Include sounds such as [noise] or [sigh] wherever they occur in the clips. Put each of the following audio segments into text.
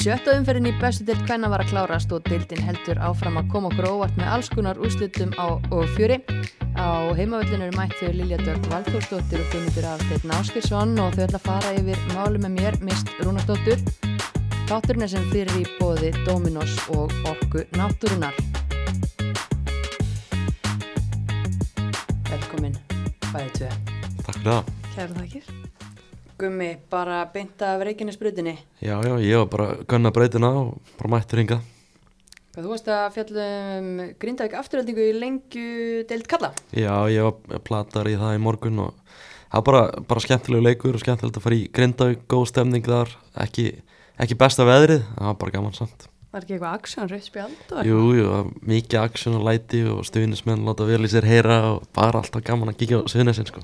Sjötta umferðin í bestu deild hvenna var að klárast og deildin heldur áfram að koma okkur óvart með alls konar úrslutum á og fjöri. Á heimavöllinu eru mættu Lilja Dörg Valdórsdóttir og Guðmundur Afteitn Áskilsson og þau ætla að fara yfir málu með mér, mist Rúnardóttur. Þátturinn er sem fyrir í bóði Dominos og Orku Náttúrunar. Velkomin, bæðið tvö. Takk fyrir það. Kæra þakkir. Gummi, bara beinta af Reykjanesbrutinni. Já, já, ég var bara gunna breytina og bara mættur hingað. Hvað þú varst að fjallum Grindavík afturöldingu í lengju deild kalla? Já, ég var platar í það í morgun og það var bara, bara skemmtilegu leikur og skemmtilegt að fara í Grindavík, góð stemning þar, ekki, ekki besta veðrið, það var bara gaman samt. Var ekki eitthvað aksjón, rauð spjald og Jú, jú, mikið aksjón og læti og stuðnismenn láta vel í sér heyra og bara alltaf gaman að kíkja á stuðnisinn, sko.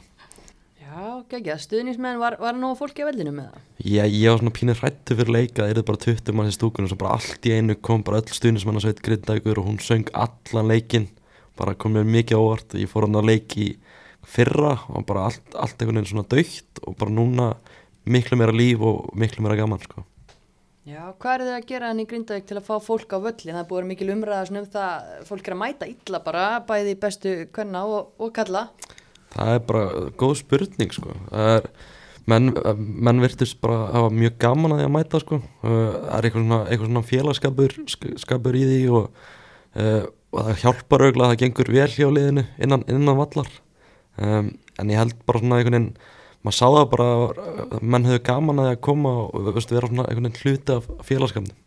Já, geggjað, stuðnismenn, var, var nú fólki á vellinu með það? Ég, ég var svona pínir hrættu fyrir leika, það er bara 20 mann í stúkunum og svo bara allt í einu kom bara öll stuðnismenn að sveit Grindavíkur og hún söng allan leikin, bara kom mér mikið óvart, ég fór hann að leiki fyrra og bara allt, allt einhvern veginn svona daukt og bara núna miklu meira líf og miklu meira gaman, sko. Já, hvað er þið að gera hann í Grindavík til að fá fólk á völli? Það er að vera mikil umræða svona um það, fólk er að mæta illa bara, bæði bestu kvenna og, og kalla. Það er bara góð spurning sko. Er, menn, menn virtist bara hafa mjög gaman að því að mæta sko. Það er eitthvað svona, eitthvað svona félagskapur sk- skapur í því og, uh, og það hjálpar auðvitað að það gengur vel hjá liðinu innan, innan vallar. Um, en ég held bara svona einhvern veginn, maður sá það bara að menn hefur gaman að því að koma og veistu, vera svona einhvern veginn hluti af félagskapnum.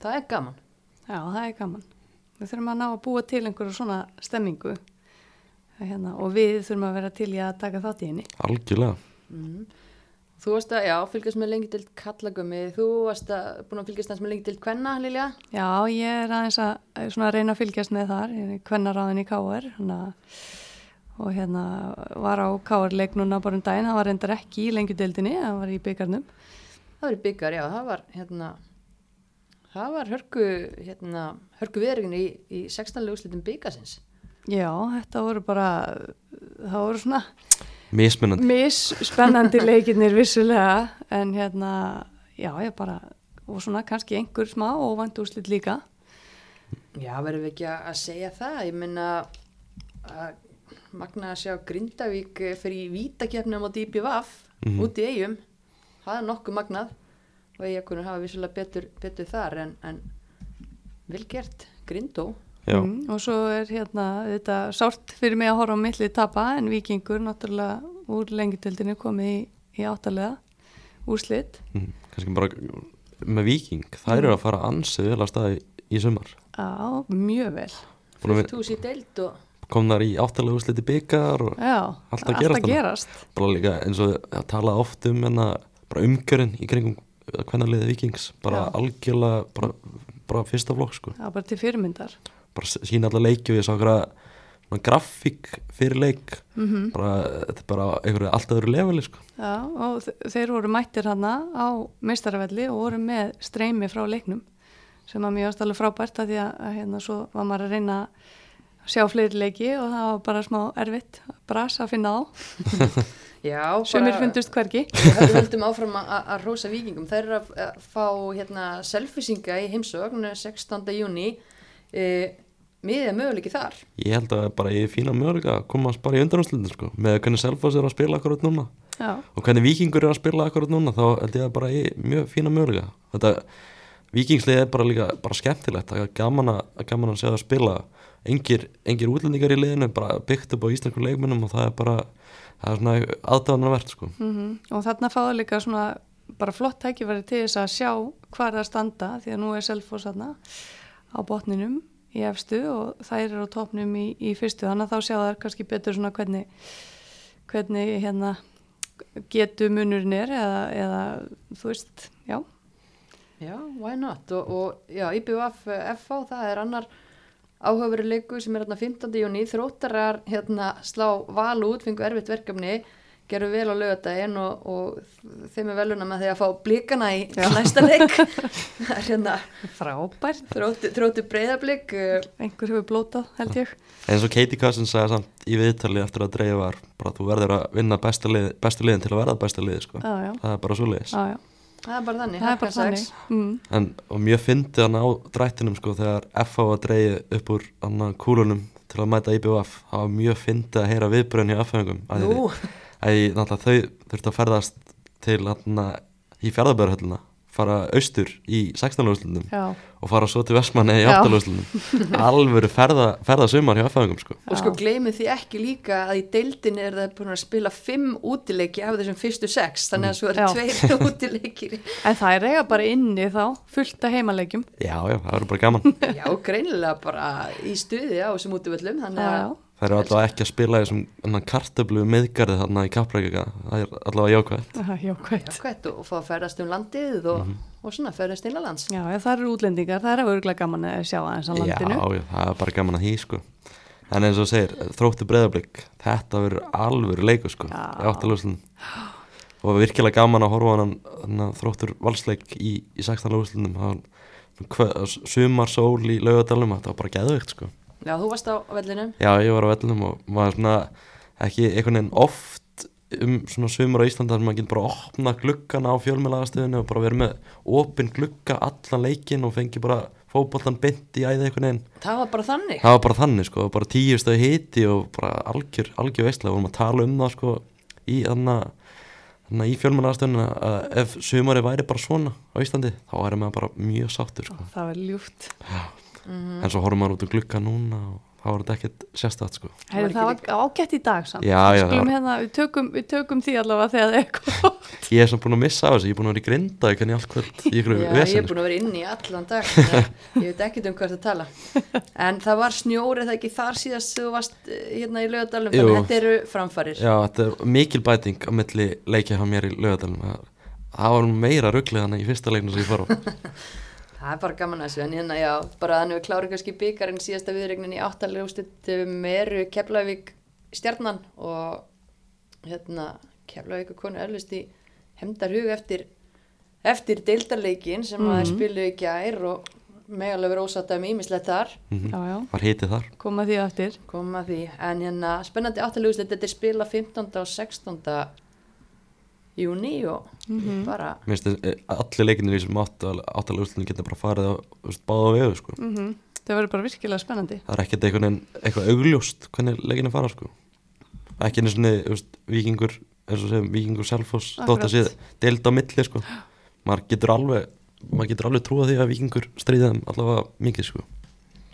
Það er gaman. Já, það er gaman. Við þurfum að ná að búa til einhverju svona stemmingu hérna, og við þurfum að vera til í að taka þátt í henni. Algjörlega. Mm. Þú varst að, já, fylgjast með lengi til kallagummi, þú varst að búin að fylgjast með lengi til kvenna, Lilja? Já, ég er aðeins að, að svona reyna að fylgjast með þar, ég kvennaráðin í K.R. Hana, og hérna var á K.R. leik núna bara um daginn, það var reyndar ekki í lengjudeildinni, það var í byggarnum. Það var í byggar, já, það var, hérna, það var hörku, hérna, hörku viðrygin í, í 16. úrslitum byggarsins. Já, þetta voru bara, það voru svona Mismunandi. misspennandi [laughs] leikirnir vissulega en hérna, já ég bara og svona kannski einhver smá og vant úrslit líka Já, verðum við ekki að segja það, ég minna að magna að sjá Grindavík eh, fyrir í vítakefnum á DBVF Mhm. út í eigum, það er nokkuð magnað og eigakunur hafa vissulega betur, betur þar en, en vel gert, Grindó. Já. Mm, og svo er hérna þetta sárt fyrir mig að horfa á milli tapa en vikingur náttúrulega úr lengjutildinu komið í, í áttalega úrslit. Mm, kannski bara með Viking, þær eru að fara ansið vel að staði í sumar. Já, mjög vel. Fullt hús í deild og kom þar í áttalega úrsliti byggar og Já, Allt að gerast gerast. bara líka eins og að tala oft um en bara umkjörinn í kringum hvernig liðið Vikings, bara Já. algjörlega bara, bara fyrsta flokk sko. Það var bara til fyrirmyndar bara sína alla leiki og ég sá okkur grafík fyrir leik mm bara, þetta er bara einhverju alltaf öðru leveli sko Já, og þeir voru mættir hana á meistaravelli og voru með streymi frá leiknum sem að mjög ástæðlega frábært að því að, að hérna svo var maður að reyna að sjá fleiri leiki og það var bara smá erfitt bras að finna á [laughs] já, sumir fundust hvergi [laughs] Við höldum áfram að, rosa vikingum. Þær eru að, að fá hérna, selfisinga í heimsögn 16. júni. E, miðið möguleiki þar. ég held að bara ég er fína möguleika að komast bara í undanúrslitin sko með hvernig Selfoss er að spila akkurat núna. Já, og hvernig Víkingur er að spila akkurat núna þá held ég að bara ég er mjög fína möguleika. Þetta Víkingslið er bara líka bara skemmtilegt, það er gaman að, gaman að segja að spila. Engir, engir útlendingar í liðinu, bara byggt upp á íslensku leikmennum og það er bara það er svona aðdáðanarvert sko. Mm og þarna fáðu líka svona bara flott tækifæri til þess að sjá hvað það standa því að nú er Selfoss á botninum í efstu og þær eru á topnum í, í fyrstu þannig að þá sjá þær kannski betur svona hvernig, hvernig hérna getu munurinn er eða, eða þú veist, já Já, why not? Og, og já, IBUF FH, það er annar áhugaveri leiku sem er hérna 15. júni. Þróttarar hérna slá val út, fengu erfitt verkefni, gerðu vel á lögadaginn og, og þeim er veluna með því að fá blíkana í Já. næsta leik. [laughs] það er hérna frábært, þróttu, þróttu breyðablík. einhver hefur blótað held ég eins og Katie Cousins sagði samt í viðtali eftir að dreif var bara þú verður að vinna besta lið, bestu liðin til að verða besta lið sko. já, já, það er bara svo liðis já, já. það er bara þannig, það er bara þannig mm. en, og mjög fyndi hann á drættinum sko þegar FH var dreigið upp úr kúlunum til að mæta IBF það var mjög fyndi að heyra viðbröðin í FH-ingum að, Náttúrulega þau þurftu að ferðast til hann í fjárðabæðarhöllina fara austur í 16. úrslundum já, og fara svo til Vestmanni í Já. 8. úrslundum [laughs] alvöru ferða, ferða sumar hjá FH-ingum sko og sko gleymið því ekki líka að í deildin er það búin að spila fimm útileiki af þessum fyrstu sex, þannig að svo eru Já. tveir [laughs] útileikir. en það er eiga bara inni þá fullt af heimaleikjum já, já, það verður bara gaman Já, greinilega bara í stuði á þessum útivöllum, þannig að. Það eru allavega ekki að spila í þessum kartöflu meðgarði þarna í Kapprækika, það er allavega jákvæmt. Já, jákvæmt. jákvæmt og, fá að ferðast um landið og, og svona ferðast innanlands. Já, ef það eru útlendingar, það er örgulega gaman að sjá aðeins á landinu. Já, já, það er bara gaman að hí, sko. En eins og segir, þróttu breyðablík, þetta verður alvöru leiku, sko, Já. í áttalúslun. Og virkilega gaman að horfa á hann, hann þróttur valsleik í, í 16. úslunum, sumar sól í laugadalum, þetta var bara geðveikt, sko. Já, þú varst á vellinum. Já, ég var á vellinum og maður svona ekki einhvern veginn oft um svona sumur á Íslanda þar maður getur bara opna gluggana á fjölmjölaðastöðinu og bara verið með opin glugga allan leikin og fengi bara fótbollan bynd í æði einhvern veginn. Það var bara þannig. Það var bara þannig sko, bara tíu stöðu hiti og bara algjör, algjör veistlega, vorum að tala um það sko í þannig Þannig að í fjölmjölaðastöðinu að ef sumari væri bara svona á Íslandi þá væri maður bara mjög sáttur sko. Það var ljúft. Mhm. En svo horfum maður út um glugga núna og þá var þetta ekkert sérstætt sko. Heyri, það var ágætt í dag samt. Já, já, það var- hérna, við, tökum, við tökum því allavega þegar það er gott. Ég er svona búin að missa á þessu, ég er búin að vera í grinda Já, ég vesen er búin að vera inni í allan dag, ég veit ekkert um hvert að tala. En það var snjóri það ekki þar síðast þegar þú varst eh, hérna í lögadalum, þannig að þetta eru framfarir. Já, þetta er mikil bæting á milli leikja hjá mér í lögadalum það, það var meira rugglið þannig í fyrsta leiknum sem ég fór á [laughs] Það er bara gaman að þessu, en hérna, já, bara þannig við klárum kannski byggarinn síðasta viðregnin í áttalega úrslitum eru Keflavík stjarnan og hérna Keflavík og konu erlust í hemdarhug eftir, eftir deildarleikin sem mm. að spilu í gær og verið ósatt af mýmislegt þar, Mhm. Já, já, Var hitið þar koma því aftur. koma að því, en hérna spennandi áttalega úrslit, þetta er spila 15. og 16. júni og bara Mér finnst þess- allir leikinir í þessum áttalega úrslutum geta bara farið á báða vegu sko. Mm Það verður bara virkilega spennandi. það er ekkert veginn eitthvað augljóst hvernig leikinir fara sko. ekki einu svona veist, vikingur eins og segjum vikingur selfos þótt að sé Akkurat. deild á milli sko. maður getur alveg maður getur alveg trúa því að vikingur stríða þeim allavega mikið sko.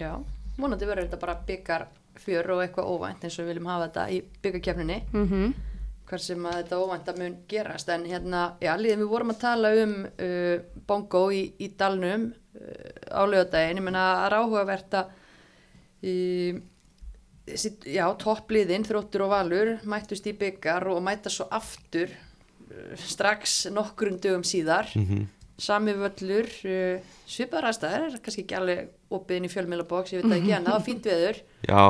Já, vonandi verður þetta bara byggar fjör og eitthvað óvænt eins og við viljum hafa þetta í byggarkefninni Mm hvar sem að þetta óvænta mun gerast. En hérna, já, líðan við vorum að tala um uh, bongo í, í dalnum uh, á lögadaginn, ég menna að er áhugavert að þessi, já, toppliðin þróttur og valur mættust í byggar og mæta svo aftur uh, strax nokkrum dögum síðar. Mm sami völlur uh, svipaðar aðstæður, kannski ekki alveg opið inn í fjölmiðlabóks, ég veit ekki en það var fínt veður. Já,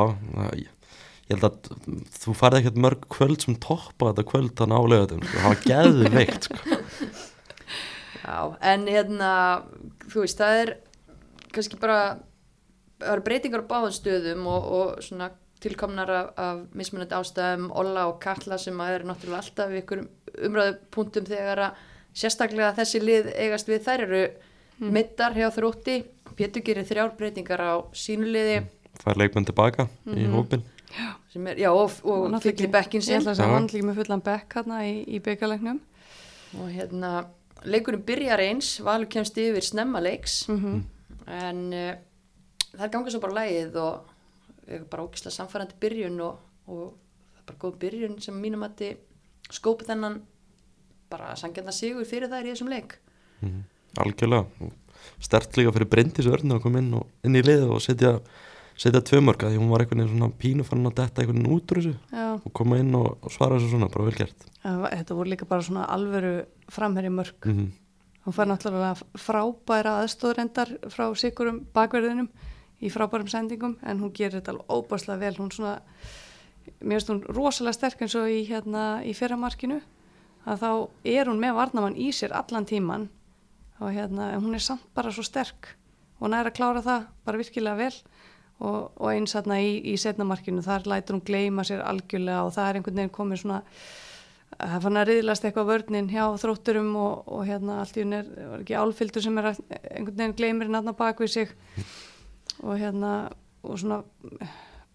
ég, held að þú farið ekkert mörg kvöld sem toppa þetta kvöld þannig á lögatum sko. það var geðveikt sko. [laughs] Já, en hérna, þú veist, það er kannski bara, það eru breytingar á báðum stöðum og, og svona tilkomnar af, af mismunandi ástæðum, Olla og Katla sem að eru náttúrulega alltaf í ykkur umræðupunktum þegar að sérstaklega þessi lið eigast við þær eru mm. mittar hjá þrótti, Pétur gerir þrjár breytingar á sínu liði fær leikmenn tilbaka í hópin sem er, já, og, og fyllir ekki- bekkin Ég sinn ætla að segja hann líka með fullan bekk hérna í, í byggarleiknum. og hérna, leikurinn byrjar eins, Valur kemst yfir snemma leiks Mm en uh, það er gangað svo bara lægið og er bara ógislega samfærandi byrjun og, og það er bara góð byrjun sem mínum að þið skópi þennan bara sangjarnar sigur fyrir þær í þessum leik. Mm. algjörlega. Stert líka fyrir Bryndis Örnu að koma inn, og, inn í lið og setja setja tvö mörg að því hún var einhvern veginn svona pínu fann að detta einhvern veginn út úr þessu. Já, og koma inn og, og svara þessu svona, bara vel gert. Þetta voru líka bara svona alvöru framherri mörg. mm Hún fær náttúrulega frábæra aðstóðrendar frá sikurum bakverðinum í frábærum sendingum en hún gerir þetta alveg óbáslega vel. Hún svona, mér finnst hún rosalega sterk eins og í, hérna, í fyrramarkinu. Að þá er hún með varnamann í sér allan tíman og hérna, hún er samt bara svo sterk og næra að klára það bara virkilega vel og, og eins hérna í, í setnamarkinu þar lætur hún gleyma sér algjörlega og það er einhvern veginn komið svona það fann að riðlast eitthvað vörnin hjá þrótturum og, og hérna allt í hún er, ekki álfyldur sem er einhvern veginn gleymir hann að bak við sig. Og hérna og svona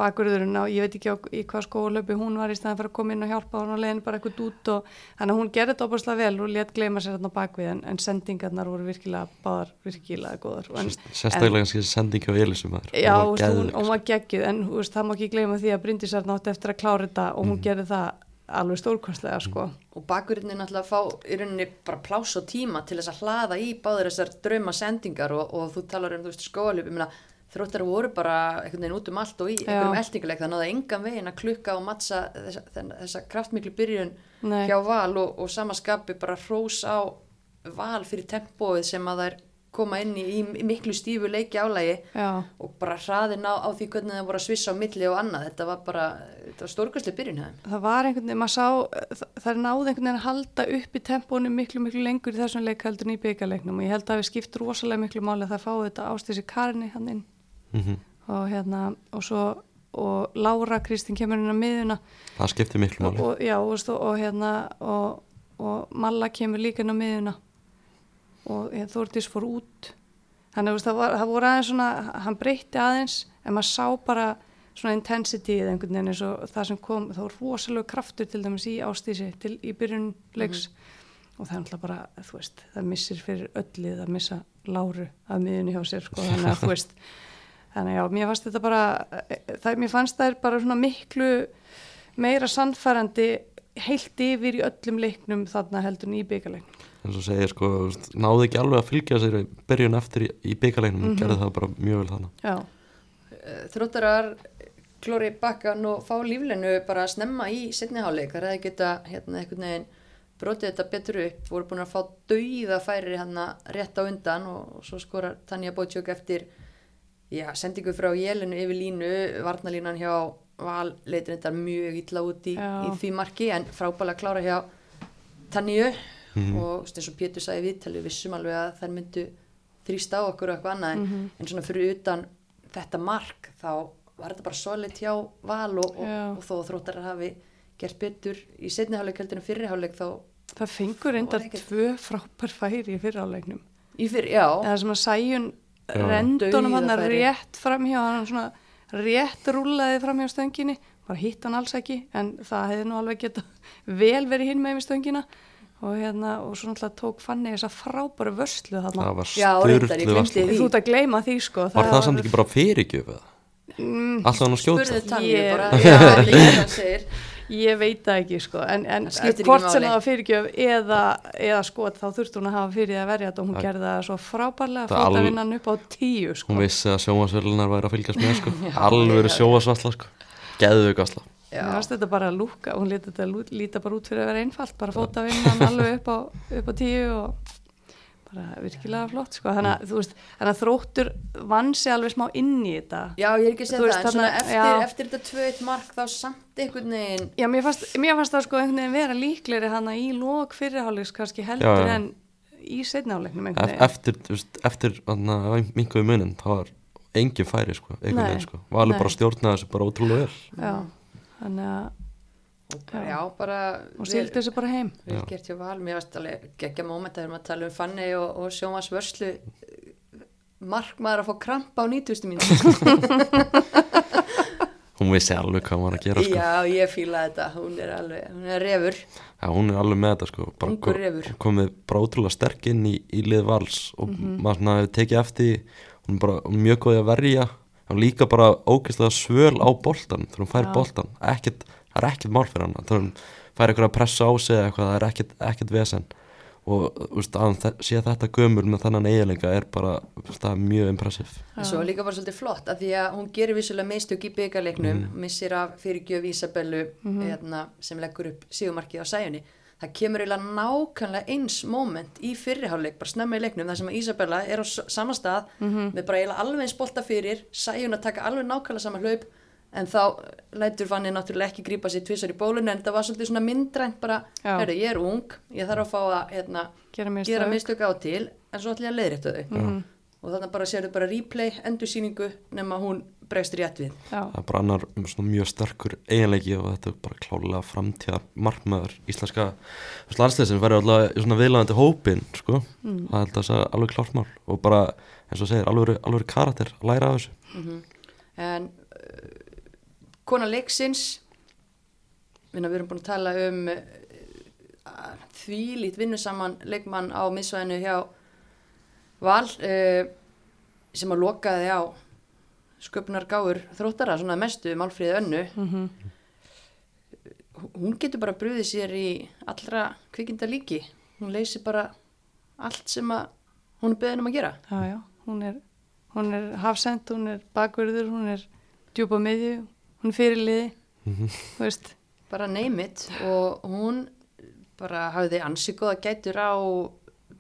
bakurðurinn og ég veit ekki á, í hvað skólöpi hún var í staðan fyrir að koma inn og hjálpa hún og leiðin bara eitthvað út og þannig að hún gerði þetta opaslega vel og létt gleyma sér hérna bakvið en, en sendingarnar voru virkilega báðar virkilega góðar en, Sérstaklega kannski sending á Elisum Já, hún, hún, hún var geggið en veist, það má ekki gleyma því að Bryndisar nátti eftir að klára þetta og hún mm. gerði það alveg stórkostlega sko. Og bakurinn er náttúrulega að fá í rauninni bara plás og tíma til þess að hlaða í báður þessar drauma sendingar og, og þú talar um þú veist skóalöp, ég meina þróttar voru bara einhvern veginn út um allt og í einhverjum eldinguleik það náða engan veginn að klukka og mattsa þessa, þessa kraftmiklu byrjun Nei. hjá val og, og samaskapi bara hrós á val fyrir tempóið sem að þær koma inn í, í miklu stífu leiki álægi Já. og bara hraðin á, á því hvernig það voru að svissa á milli og annað þetta var bara, þetta var stórkastli byrjun hefðin. það var einhvern veginn, maður sá það er náð einhvern veginn að halda upp í tempónu miklu miklu lengur í þessum leik heldur byggjarleiknum og ég held að við skipt rosalega miklu máli að það fá þetta ástísi karni hann inn mm -hmm. og hérna og svo og Laura Kristinn kemur inn á miðuna það skiptir miklu máli. Og, já, og, og hérna og, og Malla kemur líka inn á miðuna og ja, Þórtís fór út. Þannig að það, var, það voru aðeins svona hann breytti aðeins en maður sá bara svona intensity eða einhvern veginn eins og það sem kom, þá var rosalega kraftur til dæmis í ástísi til, í byrjun leiks. Mm -hmm. og það er alltaf bara, þú veist, það missir fyrir öllið að missa Láru að miðunni hjá sér sko, þannig að þú veist þannig já, mér fannst þetta bara það, mér fannst það er bara svona miklu meira sannfærandi heilt yfir í öllum leiknum þarna heldur í byggalegnum en svo segir sko, náðu ekki alveg að fylgja sér byrjun eftir í, í byggalegnum mm -hmm. gerði það bara mjög vel þannig Já, eh, þróttarar klóri bakkan og fá líflenu bara að snemma í setniháleik það er að geta hérna einhvern veginn brotið þetta betur upp, voru búin að fá dauða færi hérna rétt á undan og, og svo skora Tanja Bótsjók eftir já, sendingu frá Jélinu yfir línu, varnalínan hjá Val leitur þetta mjög illa út í, í því marki en frábæla klára hjá Tanníu mm -hmm. og eins og Pétur sagði viðtalið vissum alveg að þær myndu þrýst á okkur og eitthvað annað mm -hmm. en svona fyrir utan þetta mark þá var þetta bara solid hjá Val og, og, og þó þróttar að hafi gert betur í setniháleik heldur en fyrirháleik þá Það fengur enda tvö frábær færi í fyrirháleiknum Í fyrir, já. Það sem að sæjun rendunum hann rétt framhjá hann svona rétt rúlaði framhjá stönginni bara hitt hann alls ekki en það hefði nú alveg geta [laughs] vel verið hinn með með stöngina. Og hérna og svo náttúrulega tók fanni þess að frábæru vörslu þarna. Það var styrlu vörslu. þú ert að gleyma því sko. Var það, það samt ekki bara fyrirgjöf mm, alltaf hann að skjóta? Spurðu tannu bara. Já, það segir Ég veit það ekki sko, en, en hvort sem það var fyrirgjöf eða, eða skot þá þurfti hún að hafa fyrir að verja þetta. Og hún það gerði það svo frábærlega að flota vinnan upp á tíu sko. Hún vissi að sjómasvölunar væri að fylgjast með sko, [laughs] alveg sjómasvalla sko, geðuðu gasla. Mér finnst þetta bara að lúka, hún lítið þetta líta bara út fyrir að vera einfalt, bara flota vinnan alveg upp á, upp á tíu og bara virkilega flott sko. Þannig að, veist, þannig að þróttur vansi alveg smá inn í þetta. Já, ég er ekki að segja það, en svona eftir, eftir þetta tveit mark þá samt einhvern veginn Já, mér fannst, mér fannst það sko einhvern veginn vera líkleri hana í lók fyrirhálegs kannski heldur já, já. en í setnálegnum Eftir, veist, eftir minguðu munin þá var engin færi sko, einhvern veginn sko. Var alveg bara stjórnaði þessu bara ótrúlega vel. Já, þannig að Já, já, bara og sildi þessu bara heim. Vil gert hjá val, mér varst alveg geggja móment að við erum að tala um fanni og, og sjómas vörslu markmaður að fá krampa á 90. mínu. [laughs] Hún vissi alveg hvað hún var að gera sko. Já, ég fýla þetta, hún er alveg hún er refur. Já, hún er alveg með þetta sko. Refur. komið bara ótrúlega sterk inn í, í lið vals og mm -hmm. maður hefur tekið eftir hún er bara mjög góðið að verja. Og líka bara ógeðslega svöl á boltan þegar hún fær Já. boltan, ekkert það er ekkert mál fyrir hann það fær eitthvað að pressa á sig eitthvað, það er ekkert, ekkert vesen og úst, að sé þetta gömur með þannan eiginleika er bara er mjög impressív Svo líka bara svolítið flott að því að hún gerir vissulega meistök í byggjarleiknum mm. missir af fyrirgjöf Ísabellu mm -hmm. hérna, sem leggur upp sígumarkið á sæjunni það kemur eiginlega nákvæmlega eins moment í fyrirháleik, bara snemma í leiknum þar sem að Ísabella er á sama stað mm -hmm. með bara eiginlega alveg eins bolta fyrir sæjun að taka alveg nákvæmlega sama hlaup en þá lætur fanni náttúrulega ekki grípa sér tvísar í bólun en það var svolítið svona myndrænt bara, herru ég er ung ég þarf að fá að hérna, gera mistök. á til en svo ætlum ég að leiðrættu þau. Mm -hmm. og þannig bara sérðu bara replay, endursýningu nema hún bregst rétt við. Já, það er bara annar um mjög sterkur eiginleiki og þetta er bara klálega framtíðar markmaður íslenska landsliðsins verður alltaf í svona viðlæðandi hópin sko, Mm. það held að það er alveg klárt mál. Og bara eins og segir, alveg, alveg karakter að læra af þessu. En uh, kona leiksins. Við erum búin að tala um uh, þvílít vinnusaman leikmann á miðsvæðinu hjá Val uh, sem að lokaði á sköpunar gáur þróttara, svona mestu málfríði önnu. Mhm, hún getur bara brúðið sér í allra kvikinda líki hún leysir bara allt sem að hún er beðin um að gera. Já, já, hún er, er hafsend, hún er bakverður, hún er djúpa miðju, hún fyrirliði, þú veist, bara name it. Og hún bara hafði ansi góða gætur á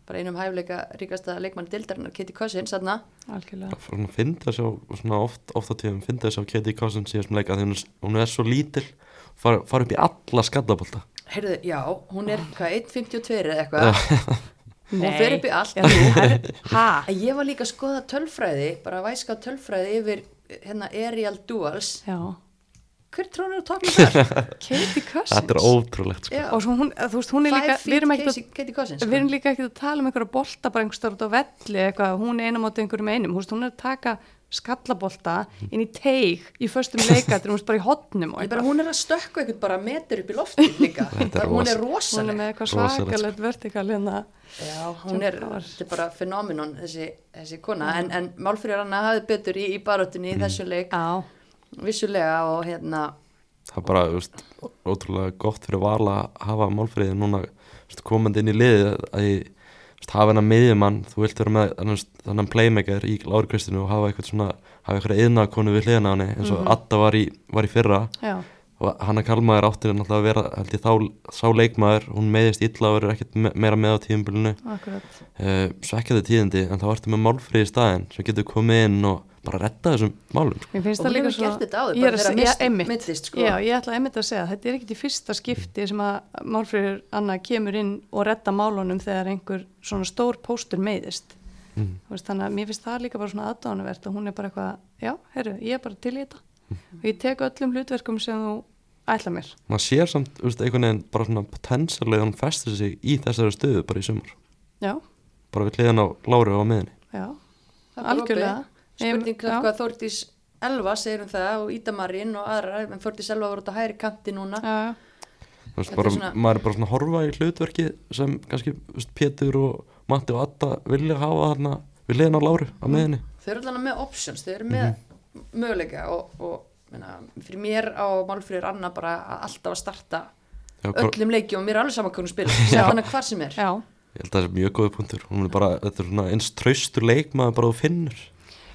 bara einum hæfleika ríkasta leikmann dildarinnar, Kitty Cousins þarna, algjörlega. Það svona fyndi að svona oft, oft á tíðum fyndi að sjá Katie Cousins í þessum leik að því hún er- hún svo lítil fara, fara upp í alla skallabólta heyrðu, já, hún er hvað, 1.52 eða eitthvað? Hún fer upp í allt. [laughs] Ég var líka að skoða tölfræði bara væska tölfræði yfir hérna Arial Duals Já, hver trónur á topnum þar? [laughs] Katie Cousins. Þetta er ótrúlegt sko. Og svo hún, þú veist, hún er líka, við erum Casey- Cousins að, sko. við erum líka ekkert að tala um einhverja bolta bara einhver starf út á velli eitthvað, hún er einum átta einhverjum einum, veist, hún er að taka skallabolta inn í teig í hún er bara í hotnum bara, hún er að stökka eitthvað bara metur upp í loftið líka. Er hún er Hún er rosaleg með eitthvað Rosalegt, svakalegt vertikal hérna. Já, hún er, þetta er bara fenóminon þessi, þessi kona, en, en Málfríður Anna hafði betur í, í baróttunni í þessu leik. Já, vissulega og hérna það er bara, veist, ótrúlega gott fyrir vala að hafa málfríði núna veist, komandi inn í liðið að ég veist, hafa hennar miðjumann, þú vilt vera með þannig playmaker í Lári Kristinu og hafa eitthvað svona, hafa eitthvað yðnakonu við hliðina á henni eins og Adda var í, var í fyrra. Já, og Hanna Kalmaður átti náttúrulega að vera held ég þá sá leikmaður, hún meðist illa og verður ekkert me meira með á tíðumbilinu akkurat. uh, svekkjaði tíðindi en þá ertu með málfríði staðin sem getur komið inn og bara retta þessum málum sko. Mér finnst Og það líka hefur svo... gert þetta áður, Ég bara er að þegar se- mist- já, einmitt. meiddist, sko. Já, ég ætla einmitt að segja, þetta er ekkit í fyrsta skipti sem að Málfríður Anna kemur inn og redda málunum þegar einhver svona stór póstur meiðist. mm. Veist, þannig að mér finnst það líka bara bara bara þetta. Ætla mér. maður sér samt, veist, einhvern veginn bara svona potensialega hann festir sig í þessari stöðu bara í sumar, Já, bara við hliðan á Lári og á miðinni já, það er bara algjörlega. spurning hvað Þórdís Elva segir um það og Ídamarinn og aðra en Þórdís Elva voru út á hæri kanti núna. Já, veist, Þetta er bara, svona- maður er bara svona að horfa í hlutverki sem kannski veist, Pétur og Matti og Adda vilja hafa þarna við hliðan á Lári á miðinni þau eru alveg með options, þau eru með möguleika og, og minna, fyrir mér á Málfríður Anna bara að alltaf að starta Já, öllum leiki og mér er alveg saman hvernig spila sem þannig hvar sem er. Já, ég held að það er mjög góði punktur. Hún er bara, þetta er svona eins traustur leikmaður bara þú finnur.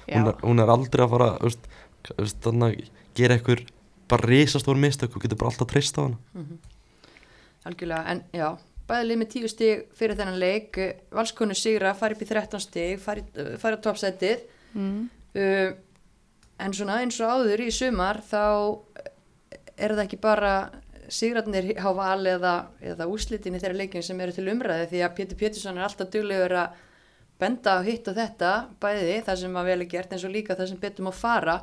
Hún er, hún er aldrei að fara veist, veist, þannig að gera eitthvað bara risastór mistök og getur bara alltaf treyst á hana. Algjörlega, en já bæði lið með tíu stig fyrir þennan leik. Valskonu sigra, fari upp í 13 stig fari, eh, fari á toppsætið. Mm. uh, en svona eins og áður í sumar þá er það ekki bara sigrarnir á val eða, eða úslitin í þeirra leikin sem eru til umræði því að Pétur Pétursson er alltaf duglegur að benda á hitt og þetta bæði það sem að vel er gert eins og líka það sem betum að fara.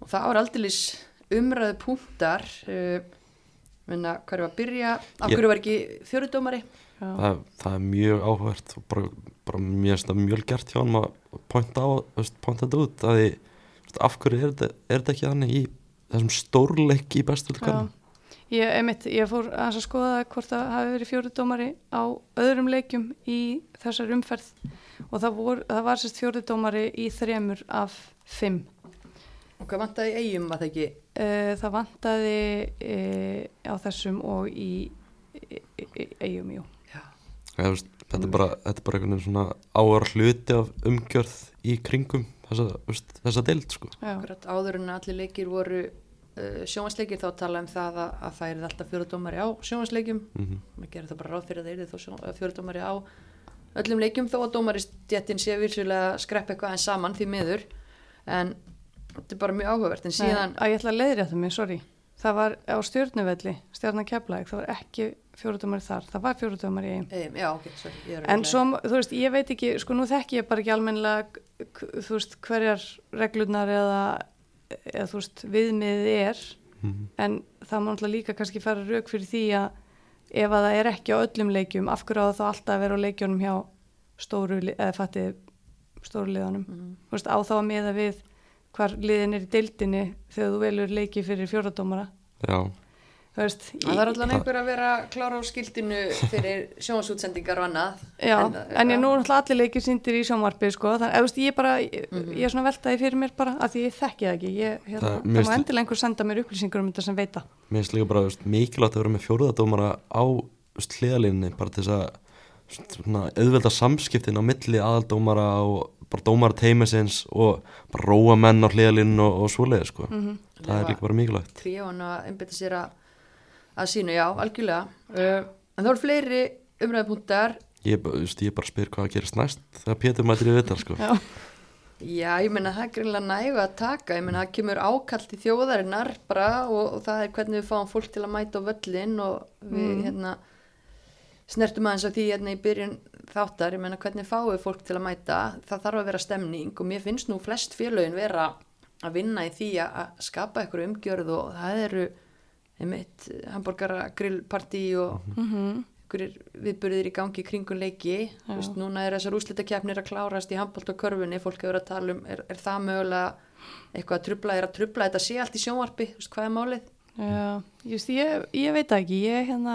Og það ára aldeilis umræðu punktar uh, minna, er að byrja? Af hverju var ekki fjörudómari það, það er mjög áhvert og bara, bara mjög, mjög gert hjá hann að pointa þetta út að því, veist, af hverju er þetta, ekki þannig í þessum stórleik í bestu Já, kannu ég, einmitt, ég fór aðeins að skoða hvort það hafi verið fjóruðdómari á öðrum leikjum í þessar umferð. Og það, vor, það var sérst fjóruðdómari í þremur af fimm. og hvað vantaði eigum að það ekki? Uh, það vantaði uh, á þessum og í eigum, jú. Ja, veist, þetta, er bara, þetta er bara einhvern veginn svona áar hluti af umgjörð í kringum þessa, þessa deild sko. Áður en allir leikir voru uh, sjónvansleikir þá tala um það að, að það er alltaf fjóradómari á sjónvansleikjum mm maður gerir það bara ráð fyrir að það er þá fjóradómari á öllum leikjum þó að dómaristjættin sé virsulega að skreppa eitthvað en saman því miður en þetta er bara mjög áhugavert en síðan Nei, að ég ætla að leiðri þetta mig, sorry. Það var á stjórnuvelli, stjórna keflæk, það var ekki fjóruðdómari þar, það var fjóruðdómari í Eim, já, ok, sorry, ég er En svo, þú veist, ég veit ekki, sko nú þekki ég bara ekki almennilega, k- þú veist, hverjar reglurnar eða, eða þú veist, viðmiðið er, Mhm. en það má náttúrulega líka kannski fara rauk fyrir því að ef að það er ekki á öllum leikjum, af hverju á það þá alltaf að vera á leikjunum hjá stóru, eða fatti stóru liðanum. Mhm. Þú veist, á þá að miða við hvar liðin er í deildinni þegar þú velur leiki fyrir fjóradómara. Já, veist, Það þarf allan einhver að vera klára á skildinu fyrir [laughs] sjónasútsendingar og annað. Já, En, en, ég nú er náttúrulega allir leikir síndir í sjónvarpi sko, þannig að ég bara, ég, ég er svona veltaði fyrir mér bara að því ég þekki það ekki, ég, hérna, Það- það, má endilega einhver senda mér upplýsingur um þetta sem veita. mér finnst líka bara veist, mikilvægt að vera með fjóruðadómara á hliðalínni bara til þess að auðvelda samskiptin á milli aðaldómara og bara dómara teimisins og bara róa menn á hliðalínu og, og svoleiði sko. Mm það er líka bara mikilvægt Tríón að einbytta sér að, að sínu, já, algjörlega. Uh, en þá eru fleiri umræðupunktar. ég, ég bara spyr hvað gerist næst þegar Pétur mætir í vital sko. Já, Já, ég meina það er greinlega nægu að taka, ég meina það kemur ákallt í þjóðarinnar bara og, og það er hvernig við fáum fólk til að mæta á völlin og við hérna snertum aðeins á því hérna í byrjun þáttar, ég meina hvernig fáum við fólk til að mæta, það þarf að vera stemning og mér finnst nú flest félögin vera að vinna í því að, skapa eitthvað umgjörð og það eru einmitt hambúrgara grillpartí og mm einhverjir viðburðir í gangi kringun leiki. Þú veist, núna er þessar úslitakefnir að klárast í handbólt og körfunni, fólk hefur að tala um er, er það mögulega eitthvað að trubla er að trubla, þetta sé allt í sjónvarpi? Þú veist, hvað er málið? já, just, ég, ég veit ekki, ég hérna,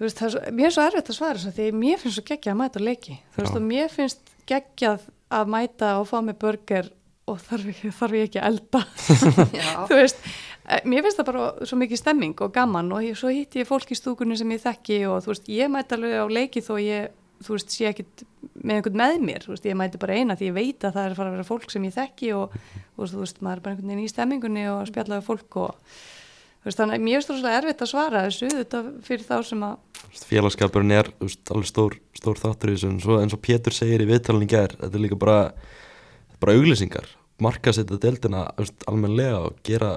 veist, það er svo, mér er svo erfitt að svara þess að því mér finnst svo geggjað að mæta á leiki, þú veist, og mér finnst geggjað að mæta og fá mig burger og þarf, ég- þarf ég ekki að elda. [laughs] [laughs] Þú veist, eh, mér finnst það bara svo mikið stemming og gaman og svo hitti ég fólk í stúkunni sem ég þekki og þú veist, ég mæti alveg á leiki þó ég, þú veist, sé ekkit með einhvern með mér, þú veist, ég mæti bara eina því ég veit að það er að fara að vera fólk sem ég þekki og veist, þú veist maður er bara einhvern veginn í stemmingunni og spjalla við fólk og þú veist, þannig að mér finnst það svo erfitt að svara þessu þetta fyrir þá sem að félagskapurinn er þú veist, alveg stór, stór þáttur eins og Pétur segir í viðtalinu gær þetta er líka bara, bara auglýsingar marka setja deildina almennlega og gera,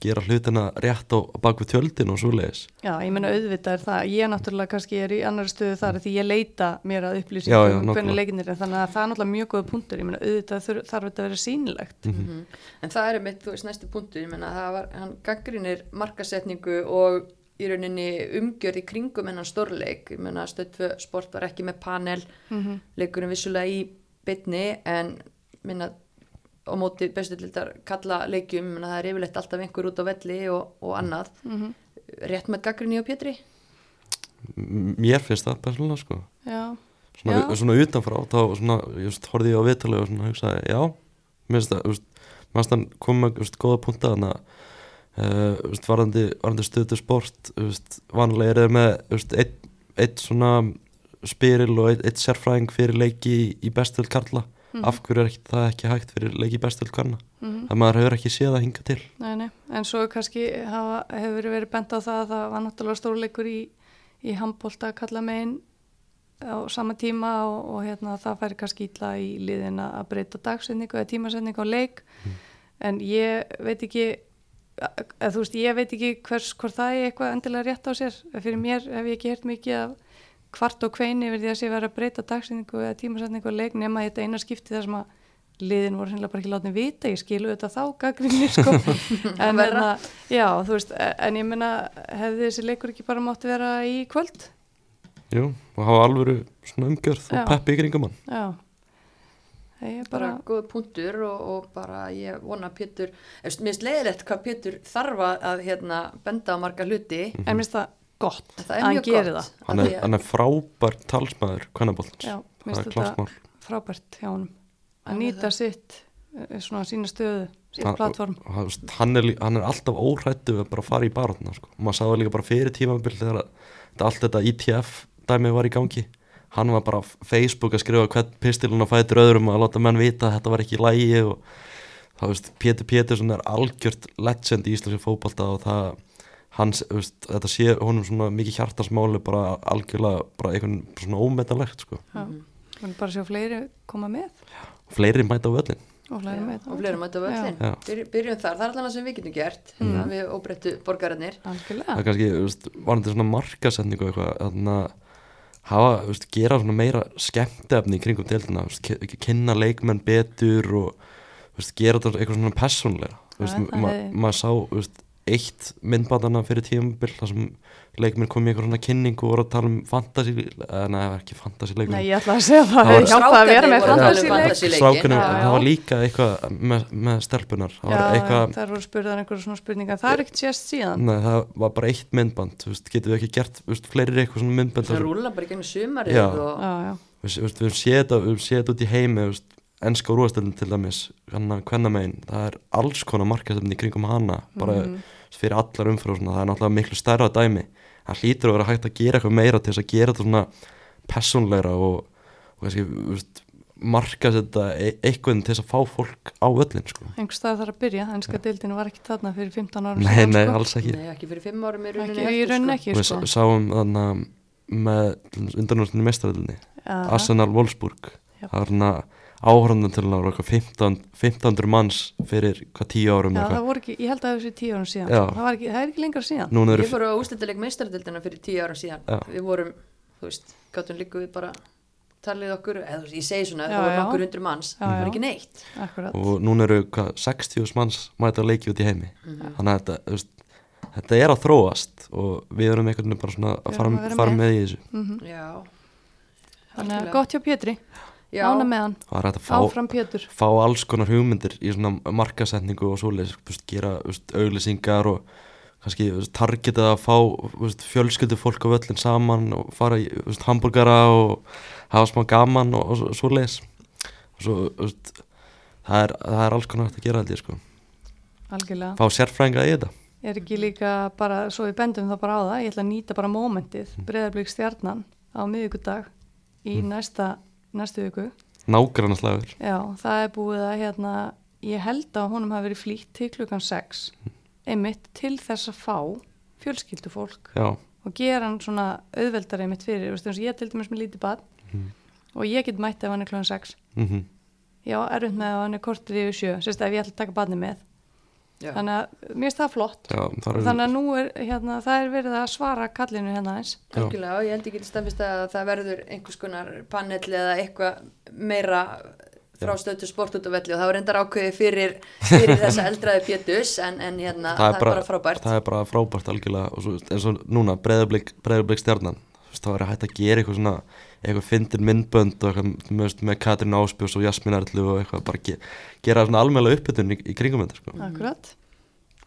gera hlutina rétt á, á bakvið tjöldin og svoleiðis Já, ég meina auðvitað er það, ég náttúrulega kannski er í annari stöðu þar því ég leita mér að Já, já, upplýsingum um hvernig leikinir er þannig að það er náttúrulega mjög góða punktur, ég meina auðvitað þurf, þarf þetta að vera sýnilegt. Mhm. en það er mitt, þú veist, næsti punktur ég meina, það var, hann gaggrinir markasetningu og í rauninni umgjörð í kringum hennan stórleik ég meina, stöðtvö sport var ekki með panel Mm leikurinn á móti bestu lildar kalla leikjum minna, það er yfirleitt alltaf einhver út á velli og, og annað. -hmm. rétt með gaggrinni og Pétri? M- mér finnst það persónulega sko. Já, svona, Já. svona utanfrá þá svona, ég veist, horfði ég á viðtalið og svona hugsaði, já, mér finnst það mér finnst það koma góða punta þannig að uh, varandi, varandi stöðu sport veist, vanlega er það með eitt, eitt svona spyril og eitt, eitt sérfræðing fyrir leiki í, í bestöld karla Mhm. af hverju er það ekki hægt fyrir leiki bestöld karla mm það maður hefur ekki séð að hinga til. Nei, nei, en svo kannski hafa, hefur verið bent á það að það var náttúrulega stórleikur í, í handbólta að kalla megin á sama tíma og, og hérna, það færi kannski ítla í liðin að breyta dagsetningu eða tímasetningu á leik. En ég veit ekki eða þú veist, ég veit ekki hvers, hvort það er eitthvað endilega rétt á sér. Fyrir mér hef ég ekki hert mikið af kvart og kveini yfir því að sé vera að breyta dagsetningu eða tímasetningu á leik nema þetta eina skipti þar sem að liðin voru hennilega bara ekki látið vita, ég skilu þetta þá gaggrinni [laughs] sko. [laughs] En, Verra. hérna, já, veist, en ég menna hefði þessi leikur ekki bara mátti vera í kvöld? Jú, og hafa alvöru svona umgjörð og peppi í kringum hann já. Það er bara bara, góð punktur og, og bara ég vona að Pétur eftir, mér finnst leiðilegt hvað Pétur þarf að- að hérna, benda á marga hluti. En minnst það gott. Að er hann gott það. hann er, að- hann er frábær talsmaður kvennabóltans, já, það er klásmál frábært hjá honum. Að Hann er nýta sitt eh, svona sína stöðu, sitt Hann- plattform hann- er, hann er alltaf óhrættu við að bara fara í barátna sko. maður það líka bara fyrir tímabil þegar að- þetta, allt þetta ITF dæmi var í gangi. Hann var bara á Facebook að skrifa hvern pistilun á fætur öðrum og að láta menn vita að þetta var ekki lægi og þá veist Pétur Pétursson er algjört legend í íslenski fótbolta og það hans, veist, þetta sé honum svona mikið hjartasmáli bara algjörlega bara einhvern svona ómetanlegt sko. já, Mhm. við bara sjá fleiri koma með. Og fleiri mæta á völlin og fleiri með og fleiri mæta á völlin Já. Byr, byrjum þar, það er allan sem við getum gert hérna, við óbreyttu borgarinnir það algjörlega er kannski, veist, varandi svona markasetningu og eitthvað, þannig að hafa, veist, gera svona meira skemmtefni í kringum deildina, þú veist, kynna leikmenn betur og veist, gera þetta eitthvað svona persónlega þú veist, það ma hefði- maður sá, veist, eitt myndbandana fyrir tímabil, þar sem leikmenn kom í eitthvað svona kynningu og voru að tala um fantasy, eða neða, ekki fantasy leikmenn. Nei, ég ætla að segja það, Það það var- hjálpa að vera með fantasy- Já, já. það var líka eitthvað með, með stelpunar það var Já, eitthvað, þær voru spurðar einhverju svona spurningar það er ekkert sést síðan. Nei, það var bara eitt myndband, þú veist, getum við ekki gert, þú veist, fleiri eitthvað svona myndband sem- rúla bara í gegnum sumarið Já. og Já, já, við, við, við séum þetta, út í heimi þú veist, ennska úrvastöldin til dæmis hann að hvenna megin, það er alls konar markastöldin í kringum hana, bara Mhm. Fyrir allar og svona, það er náttúrulega miklu stærra dæmi, það hlýtur að vera hægt að gera eitthvað meira til þess að gera þetta svona personleira og, og kannski, veist, markasetta e eitthvað til þess að fá fólk á öllin, sko einhver stað þarf að byrja ennska deildin var ekki þarna fyrir 15 árum Nei, síðan, nei, sko. alls ekki nei, ekki fyrir fimm árum í rauninni ekki, rauninni sko. Við sko. sá- sáum þannig að með undanúrstinni mestaröldinni Já, Arsenal Wolfsburg Já. það var hérna áhörðan til að vera eitthvað 15 1500 manns fyrir hvað 10 árum Já, eitthvað. það voru ekki, ég held að það sé tíu árum síðan. Það, var ekki, það er ekki lengra síðan. Eru ég fór á úslitaleg meistardildina fyrir tíu árum síðan. Já. við vorum, þú veist, gáttum líka við bara talið okkur, eða þú veist, ég segi svona Já, það voru nokkur hundru manns, Já, það var ekki neitt. Akkurat. Og núna eru hvað 60 manns mæta að leiki út í heimi. Mhm. þannig að þetta, þú veist, þetta er að þróast og við erum einhvern veginn bara svona Við að fara, fara með. með í þessu. Mhm. já, þannig að gott hjá Pétri, ána með hann. Það er hægt að fá, fá alls konar hugmyndir í svona markasetningu og veist, gera auglýsingar og kannski veist, targetað að fá veist, fjölskyldu fólk á völlin saman og fara í veist, hambúrgara og hafa smá gaman og, og svo- svoleiðis. Og svo, það er, það er alls konar hægt að gera ég sko. Algjörlega. Fá sérfrænga í þetta. Er ekki líka bara, svo við bendum það bara á það ég ætla að nýta bara mómentið Mm. breyðarblik stjarnan á miðvikudag í næsta, næstu viku. Nágrann slagur já, það er búið að hérna ég held að honum hafi verið flýtt til klukkan 6 einmitt til þess að fá fjölskyldufólk já, og gera hann svona auðveldar einmitt fyrir, og ég til dæmis með lítið bad Mhm. og ég get mætt ef hann er klukkan 6 mm já, erfitt með ef hann er kortur yfir 7 sérst ef ég ætla að taka badni með já. þannig að mér finnst það flott. Já það er þannig að nú er hérna, það er verið að svara kallinu hérna eins. Algjörlega, og ég held ekki staðfist að það verður einhvers konar panel eða eitthvað meira frá stöðu sport út á velli og það var reyndar ákveði fyrir, fyrir þessa eldraði pétus en, en hérna, það, er bara frábært. það er bara frábært algjörlega og svo, eins og núna breyðarblik, stjarnan það var hægt að gera eitthvað svona eitthvað fyndin myndbönd og eitthvað þú veist, með Katrin Áspjós og Jasmín Erlu og eitthvað bara ge, gera svona almennlega uppbytun í, í kringum þetta sko. akkurat.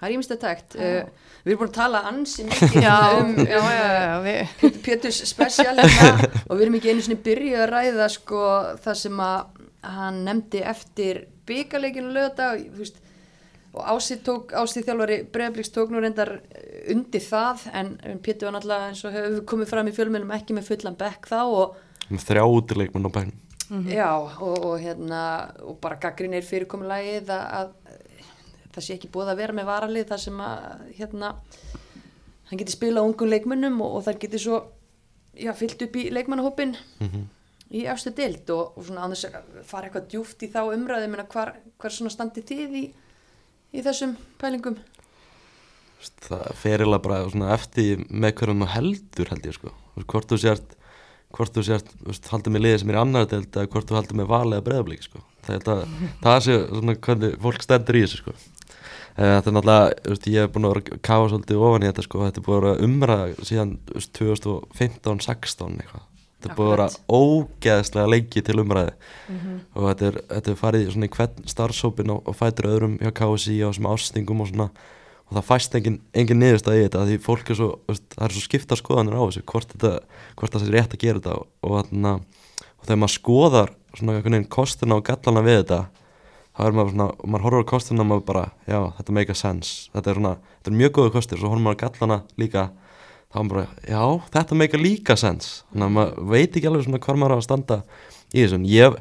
Það er ímest að tækt uh, Við erum búin að tala ansi mikið [laughs] já, um, já, já, já, já við, Pétus spesial hérna, [laughs] og við erum ekki einu svona byrjuð að ræða sko, það sem að hann nefndi eftir byggarleikinu lögða og Ási, tók, Ási þjálfari Breiðabliks tók nú reyndar undir það en, en Pétur var náttúrulega eins og hefur komið fram í fjölmjölum ekki með fullan bekk þá og með þrjá útileikmenn á bænum. Já, og, og hérna og bara gaggrinir fyrirkomulagið að, að það sé ekki búið að vera með varalið þar sem að hérna hann geti spilað ungum leikmönnum og, og þar geti svo já, fyllt upp í leikmannahópin í efstu dild og, og svona annars fara eitthvað djúft í þá umræðu minna hvar, hvar svona standi þið í, í þessum pælingum það fer eiginlega bara eftir með hverjum þú heldur held ég sko hvort þú sért hvort þú sért, haldið með liðið sem er annar deild eða hvort þú haldið með valið að breyðablík sko. það, það, það sé svona hvernig fólk stendur í þessu sko. Eh, þetta er náttúrulega, ég hef búin að vera að kafa svolítið ofan í þetta sko, þetta er búin að vera umræða síðan þú veist, 2015-16 eitthvað þetta er búin að vera ógeðslega lengi til umræði og þetta er, þetta er farið svona í hvern starfsópin og, og fætur öðrum hjá KSI á þessum ástingum og svona. Og það fæst engin, engin niðurstað í þetta því fólk er svo, það er svo skipta skoðanir á þessu hvort, þetta, hvort það sé rétt að gera þetta og, og, þarna, og þegar maður skoðar svona einhvern veginn kostina og gallana við þetta þá er maður svona, og maður horfur á kostina og maður bara, já, þetta make a sense. Þetta er svona, þetta er mjög góðu kostir svo horfur maður gallana líka þá er maður bara, já, þetta a líka sense. Þannig að maður veit ekki alveg svona hvar maður á að standa í þessu. En ég,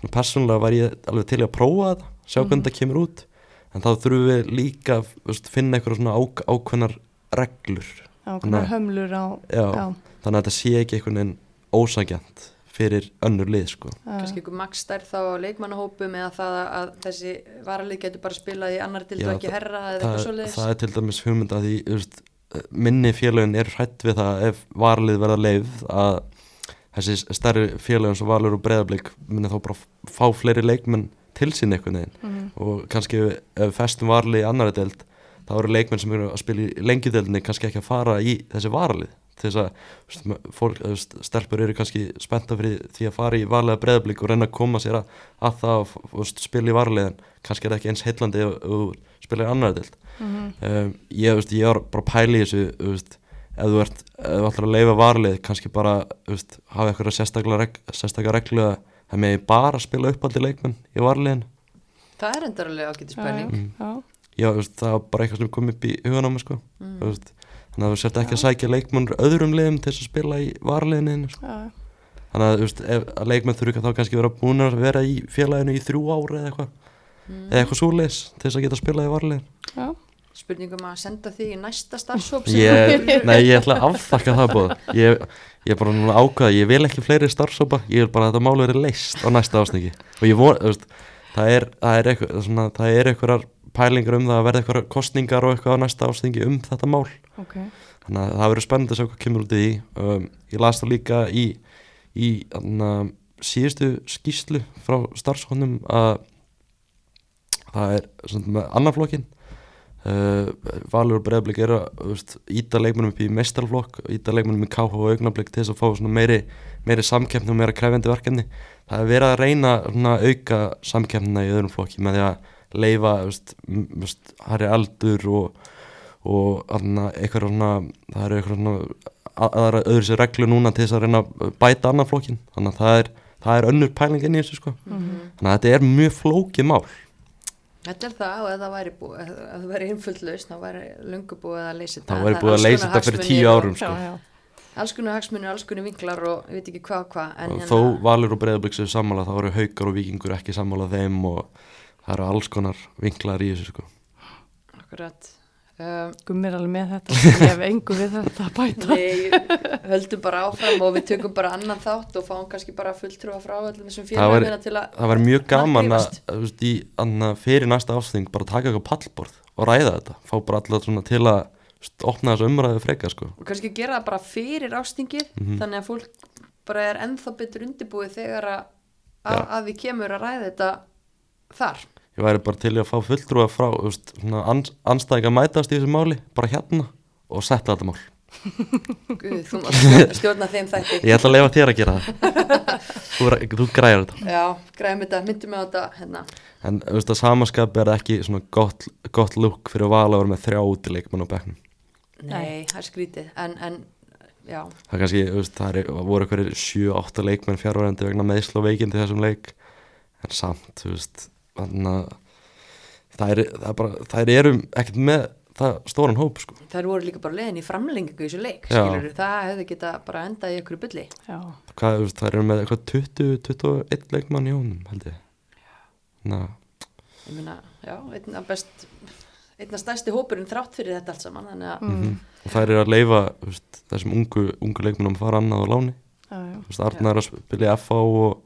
svona persónulega var ég alveg til að prófa þetta sjá hvernig þetta kemur út. En þá þurfum við líka veist, finna eitthvað svona ák ákveðnar reglur. Ákveðnar hömlur á Já. já, þannig að þetta sé ekki einhvern veginn ósagjant fyrir önnur lið sko. kannski ykkur max stærð þá á leikmannahópum eða það að þessi varalið getur bara spilað í annar og ekki herra eða eitthvað svoleiðis. það er til dæmis hugmynd að því þú veist, minni félögin er hrætt við það ef varlið verða leið að þessi stærri félögin sem valur og breyðablík muni þá bara fá fleiri leikmenn til sín einhvern veginn. Mhm. og kannski ef, ef festum varlið í annari deild þá eru leikmenn sem eru að spila í lengjudeildinni kannski ekki að fara í þessi varlið til þess að fólk, stelpur eru kannski spennta fyrir því að fara í varlega breyðablík og reyna að koma sér að, að það og spila í varlið en kannski er það ekki eins heillandi ef þú spila í annari deild Mhm. um, ég, veist, ég var bara að pæla í þessu veist, ef þú ert ef þú ætlar að leifa varlið, kannski bara veist, hafa eitthvað sérstaklega reg, sérstaklega reglu að það megi bara spila uppaldi leikmenn í varliðin það er Já, pæling Mm. já. já, veist, það var bara eitthvað sem kom upp í hugan á mig sko. Mm. Þannig að þú sért ekki að sækja leikmenn öðrum liðum til að spila í varliðinu sko. Já, þannig að, veist, ef, að leikmenn þurfa þá kannski vera búin að vera í félaginu í þrjú ári eða eitthvað Mm. eða eitthvað súleis til þess að geta spilað í varliðin já. Spurningum að senda þig í næsta starfsóp sem ég, nei, ég ætla að afþakka það búið ég, ég er bara núna ákvaða ég vil ekki fleiri starfsópa, ég vil bara að þetta málu verið leist á næsta ásningi og ég þú veist, það er það er eitthvað, svona, það er eitthvað pælingar um það að verða eitthvað kostningar og eitthvað á næsta ásningi um þetta mál. Ok. þannig að það verður spennandi að sjá hvað kemur út í því. Um, ég las það líka í í anna, síðustu skýslu frá starfshónum að það er svona, með annan flokkin uh, Valur og Breiðblik eru að íta leikmennum upp í mestarflokk íta leikmennum í KH og augnablik til þess að fá meiri, meiri samkeppni og meira krefjandi verkefni. Það er verið að reyna að auka samkeppnina í öðrum flokki með því að leifa Harry Aldur og og eitthvað svona það eru eitthvað svona öðru sér reglu núna til þess að reyna að bæta annan flokkin þannig að það er, það er önnur pæling inn í þessu sko. Mhm. þannig að þetta er mjög flókið mál Þetta er það og ef það væri væri einföldlaust, þá væri löngu búið að leysa þetta. það væri búið að leysa þetta fyrir tíu árum Já, sko. já. Alls konar hagsmunir, alls konar vinklar og ég veit ekki hvað hvað. En hérna- þó Valur og Breiðablík séu sammála þá eru haukar og vikingur ekki sammála þeim og það eru alls konar vinklar í þessu sko Akkurat. Um, Gummi er alveg með þetta. Ég hef engu við þetta að bæta. við höldum bara áfram og við tökum bara annan þátt og fáum kannski bara fulltrúa frá öllum þessum félagina til að það væri mjög gaman að, að, þú veist, í, anna, fyrir næsta ásting bara taka eitthvað pallborð og ræða þetta fá bara svona til að opna þessu umræðu freka sko og kannski gera það bara fyrir ástingið Mhm. þannig að fólk bara er ennþá betur undirbúið þegar að, að, að við kemur að ræða þetta þar. Ég væri bara til að fá fulltrúa frá veist, ans, anstæðinga mætast í þessu máli bara hérna og setja þetta mál. [laughs] Guð, þú mátt stjórna þeim þætti. ég ætla að lefa þér að gera það. [laughs] Þú, þú græjar þetta. Já, græðum þetta, myndum við á þetta hérna. en þú veist að samaskap er ekki svona gott, gott lúk fyrir val að vera með þrjá útileikmann á bekknum. Nei, það er skrítið, en, en það kannski, þú veist, það er, voru eitthvað 7-8 leikmenn fjárværendi vegna meðsla og veikindi þessum leik en samt, þú veist þannig að það er, það er bara, það eru ekkert með það stóran hóp sko. Þær voru líka bara leiðin í framlengingu í þessu leik, skilur það hefði geta bara endað í ykkur bulli. Já, hvað, þú veist, það eru með eitthvað 20-21 leikmann í honum held ég. Ég meina, já, einna best, einna stærsti hópurinn þrátt fyrir þetta allt saman, þannig að, mm. og það er að leifa þessum ungu, ungu leikmannum að fara annað á láni. Já, já. þú veist, Arnar er að spila í FA og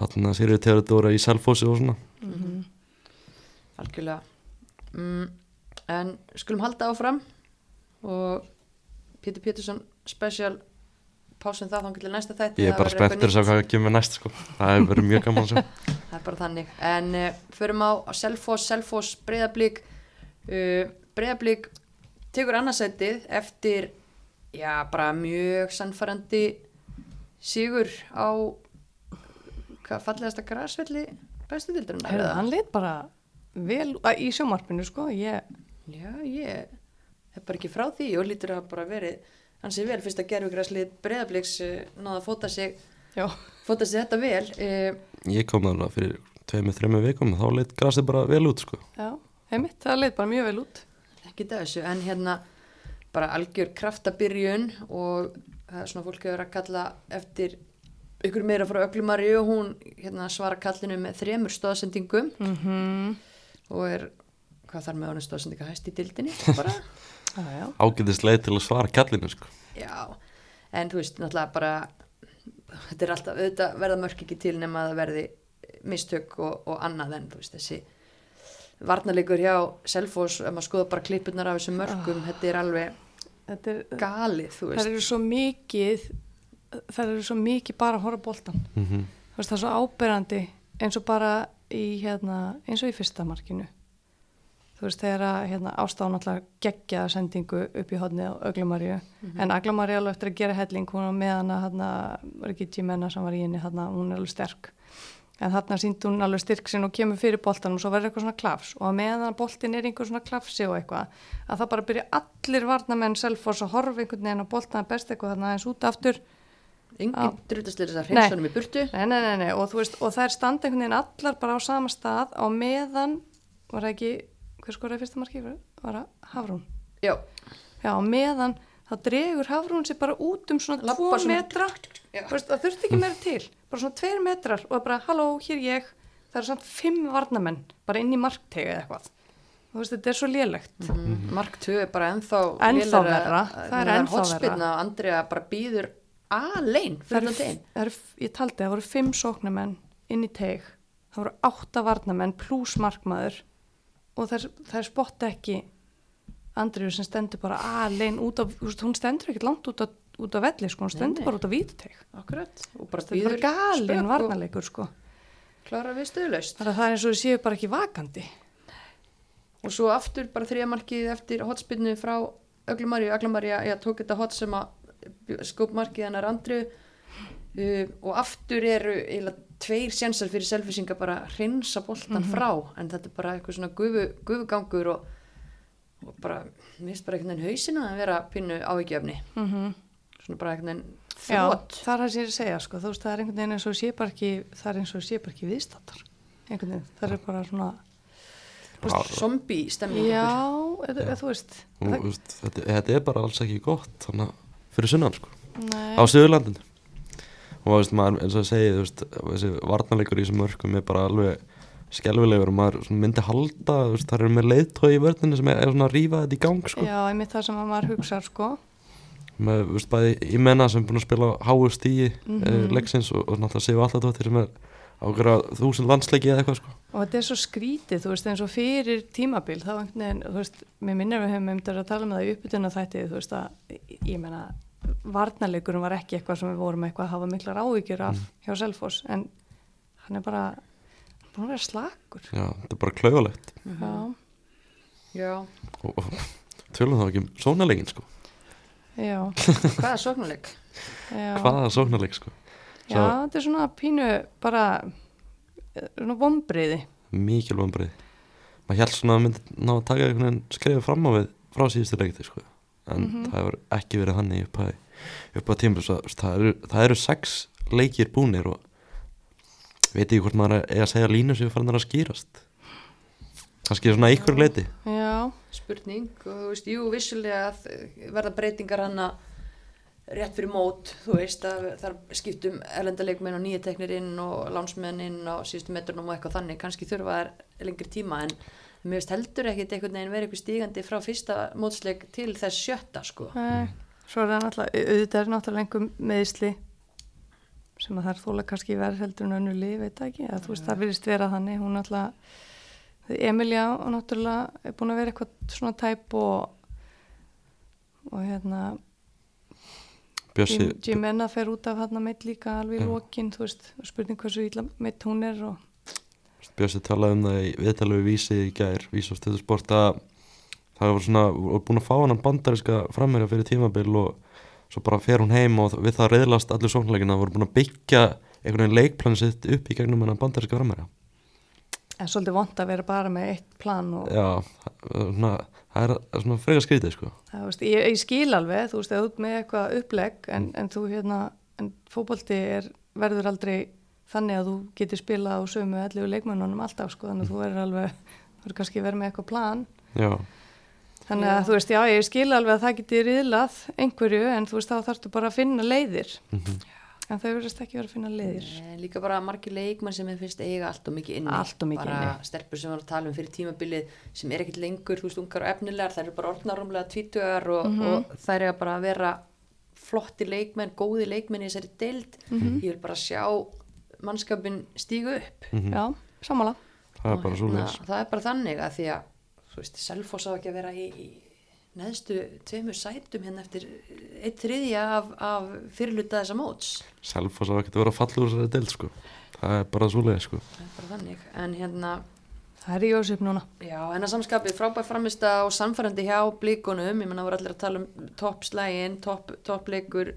hann að Sirri Teodora í Selfossi og svona Mm. algjörlega. Mm, en skulum halda áfram og Pétur Pétursson special pásum það þá til næsta þætti. ég er bara spenntur að sjá hvað kemur næst sko. það hefur verið mjög gaman að sjá [laughs] Það er bara þannig. En uh, förum á Selfoss, Selfoss, Breiðablík. Uh, Breiðablík tekur annarsætið eftir, já, bara mjög sannfærandi sigur á, hvað fallegasta græsvelli bestu dildurinnar? Heyrðu, hann lit bara vel að, í sjómarpinu, sko. Ég, Já, ég er bara ekki frá því og lítur að bara verið hansi vel fyrst að gerfugræslið Breiðablíks uh, náða að fóta sig, já, fóta sig þetta vel. Uh, ég kom þarna fyrir tveimur, þreimur vikum þá leitt grasið bara vel út sko. já, heimitt, það lit bara mjög vel út. ekki það þessu, en hérna bara algjör kraftabyrjun og það er svona fólk hefur að kalla eftir ykkur meira frá Öglumari og hún hérna, svara kallinu með þremur stóðsendingum Mm og er, hvað þar með honum stóðsendinga hæst í dildinni [laughs] bara, Já, já. ágætist leið til að svara kallinu sko. já en þú veist, náttúrulega bara þetta er alltaf, auðvitað verða mörk ekki til nema að það verði mistök og, og annað en þú veist þessi varnarleikur hjá Selfoss, ef maður skoða bara klippunar af þessum mörkum, þetta er alveg þetta er, galið, þú það eru svo mikið það eru svo mikið bara að horfa á boltan mm þú veist það er svo áberandi eins og bara í hérna eins og í fyrsta markinu. Þú veist þegar að hérna, ástafan alltaf geggja sendingu upp í hodni á Öglumarju en Öglumarju alveg eftir að gera helling hún var með hana hérna, var ekki Jimenna sem var í henni hérna, hún er alveg sterk. En þarna síndi hún alveg styrk sinn og kemur fyrir boltanum og svo verður eitthvað svona klafs. Og meðan að boltin er einhver svona klafsi og eitthvað að það bara byrja allir varnamenn selfos að horfa einhvern veginn á boltan best eitthvað þarna aðeins út aftur enginn drutastlir þess að hreinsunum í burtu Nei, nei, nei. Og, veist, og það er veginn allar bara á sama stað á meðan, var það ekki, hver skoraði fyrsta marki? Var það Hafrún? já, Já, á meðan þá dregur Hafrún sér bara út um svona Labbar 2 svona- metra, veist, það þurfti ekki meira til, bara svona 2 metrar og bara, halló, hér ég, það eru samt 5 varnamenn, bara inn í marktegi eða eitthvað. Þú veist, þetta er svo lélegt. mm. Mark 2 er bara ennþá Ennþá verra, það er ennþá verra. og Andrea bara býður alein Það það ég taldi, það voru 5 sóknarmenn inn í teg, það voru 8 varnamenn pluss markmaður og þær, þær spotta ekki Andriðu sem stendur bara alein út af, hún stendur ekkert langt út af, út af velli, sko, hún stendur nei. bara út af vítuteg. akkurat og bara er býður galin varnarleikur, sko. klára við stöðlaust að það er eins og þau séu bara ekki vakandi. og svo aftur bara þriðamarkið eftir hotspinnu frá Öglumari Öglumari að tók þetta hot sem að skópmarkið hennar andru uh, og aftur eru eiginlega tveir sjensar fyrir selfisinga bara hreinsa boltan frá en þetta er bara eitthvað svona gufu, gufugangur og, og bara, finnst bara einhvern veginn hausina að vera pinnu ávíkjöfni Mm svona bara einhvern veginn Já, þrótt það er það sem ég er að segja, sko, þú veist, það er einhvern veginn eins og sé bara ekki, það er eins og sé bara ekki viðstattar. Einhvern veginn, það er bara svona, zombie stemming já, eða, eða, þú veist, og, það, þetta er bara alls ekki gott þannig að fyrir sunnan sko á Suðurlandinu og veist, maður, eins og að segja veist, þessi varnarleikur í þessum mörkum er bara alveg skelvilegur og maður myndi halda veist, það eru með leiðtói í vörninu sem er, er svona að rífa þetta í gang sko. Já, einmitt það sem að maður hugsa, sko. með veist, bæði í menna sem er búin að spila á háu stíi mm Mhm. leiksins og, og náttúrulega séu alltaf tóttir sem er ákveða þúsund landsleiki eða eitthvað sko. Og þetta er svo skrítið, þú veist, eins og fyrir tímabil, þá einhvern veginn, þú veist, mér minnir við hefum einmitt verið að tala með það í uppbytuna þætti, þú veist að, ég meina, varnarleikurum var ekki eitthvað sem við vorum eitthvað að hafa miklar áhyggjur af hjá Selfoss, en hann er bara, hann er búin að vera slakur. Já, þetta er bara klaufalegt Já, já, og, og tölum þá ekki um sóknarleikin sko. já, [laughs] hvaða sóknuleik já. hvaða sóknarleik sko. Já, þetta er svona pínu bara, eh, svona vombriði. mikil vombrið maður held svona að myndi ná að taka einhvern veginn skrifið fram á við frá síðustu leikti sko. En Mhm. það hefur ekki verið hann upp að, upp að tíma það, eru, það eru sex leikir búnir og veit ekki hvort maður er að segja línu sem farin að skýrast? Kannski svona ykkur leiti Já, spurning. Og þú veist, jú, vissulega að verða breytingar hana rétt fyrir mót, þú veist að þar skiptum erlendaleikmenn og nýja teknir inn og lánsmenn inn á síðustu metrunum og eitthvað þannig, kannski þurfa þær lengri tíma en mér veist heldur ekkit einhvern veginn verið eitthvað stígandi frá fyrsta mótsleik til þess sjötta sko. Nei, svo er það náttúrulega, auðvitað er náttúrulega einhver meðisli sem að það er þóla kannski verð heldur en önnu lið, veit ekki, að þú veist, það virðist vera þannig, hún náttúrulega, Emilja náttúrulega er búin að vera eitthvað svona tæp og, og hérna, Bjössi, Jim, Jimenna fer út af hann meitt líka alveg í Já. lokin, þú veist, spurning hversu illa meitt hún er og, Bjössi talaði um það í viðtalið við vísi í gær, vísi á stöðu sport að það var svona, var búin að fá hann bandariska framherja fyrir tímabil og svo bara fer hún heim og við það reyðlast allir sóknleikina, voru búin að byggja einhvern veginn leikplan sitt upp í gegnum hennan bandariska framherja. en svolítið vond að vera bara með eitt plan og Já, það er svona, það er svona freka skrítið sko. Það, veist, ég, ég skil alveg, þú veist, eða út með eitthvað upplegg en, en þú hérna, en fótbolti er, verður aldrei þannig að þú getur spilað á sömu ellu leikmönnunum alltaf, sko, þannig að þú verður alveg, þú verður kannski verið með eitthvað plan. Já, Þannig Já. að þú veist, já, ég skil alveg að það geti riðlað einhverju, en þú veist, þá þarftu bara að finna leiðir. mhm, En þau verðast ekki verið að finna leiðir. Eh, líka bara margir leikmann sem ég finnst eiga allt og mikið inni Allt of mikið bara inni. stelpur sem var að tala um fyrir tímabilið sem er ekkit lengur, þú veist, ungar og efnilegar þær eru bara orðnarumlega tvítugar og, og bara að vera flotti leikmenn, góði leikmenn í þessari deild Mhm. ég vil bara sjá mannskapin stígu upp. Já, sammála. það er bara Og svo hérna, það er bara þannig að því að þú veist, Selfoss á ekki að vera í, í neðstu tveimur sætum hérna eftir eitt þriðja af, af fyrirluta þessa móts. Selfoss á ekkert að vera fallur þessari deild sko. Það er bara svo sko. Það er bara þannig. En hérna, Það er í Jósef núna. já, en að samskapið frábær framista og samfærandi hjá blíkunum ég menna voru allir að tala um toppslægin topp, toppleikur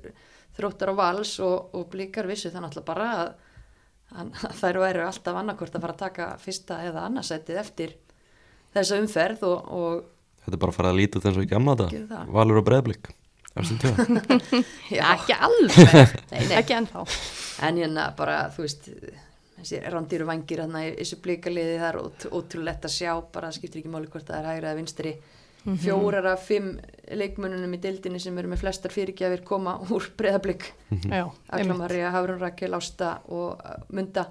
þróttar á vals og, og blíkar vissu þannig alltaf bara að, að [laughs] þær væru alltaf annarkvort að fara að taka fyrsta eða annarsætið eftir þessa umferð og, og þetta er bara að fara að líta og í gamla Gerðu þetta það. Valur og tvö [laughs] já, Ekki alveg. nei, nei. Ekki ennþá. en hérna bara, þú veist þessi randýru vangir hérna í þessu blíkaliði það er ót- ótrúlegt að sjá bara það skiptir ekki máli hvort það er hægra eða vinstri fjórar af fimm leikmönunum í deildinni sem eru með flestar fyrirgjafir koma úr breðablík Já, Agla einmitt. Maria, Hafrun Rakel, Ásta og uh, Munda.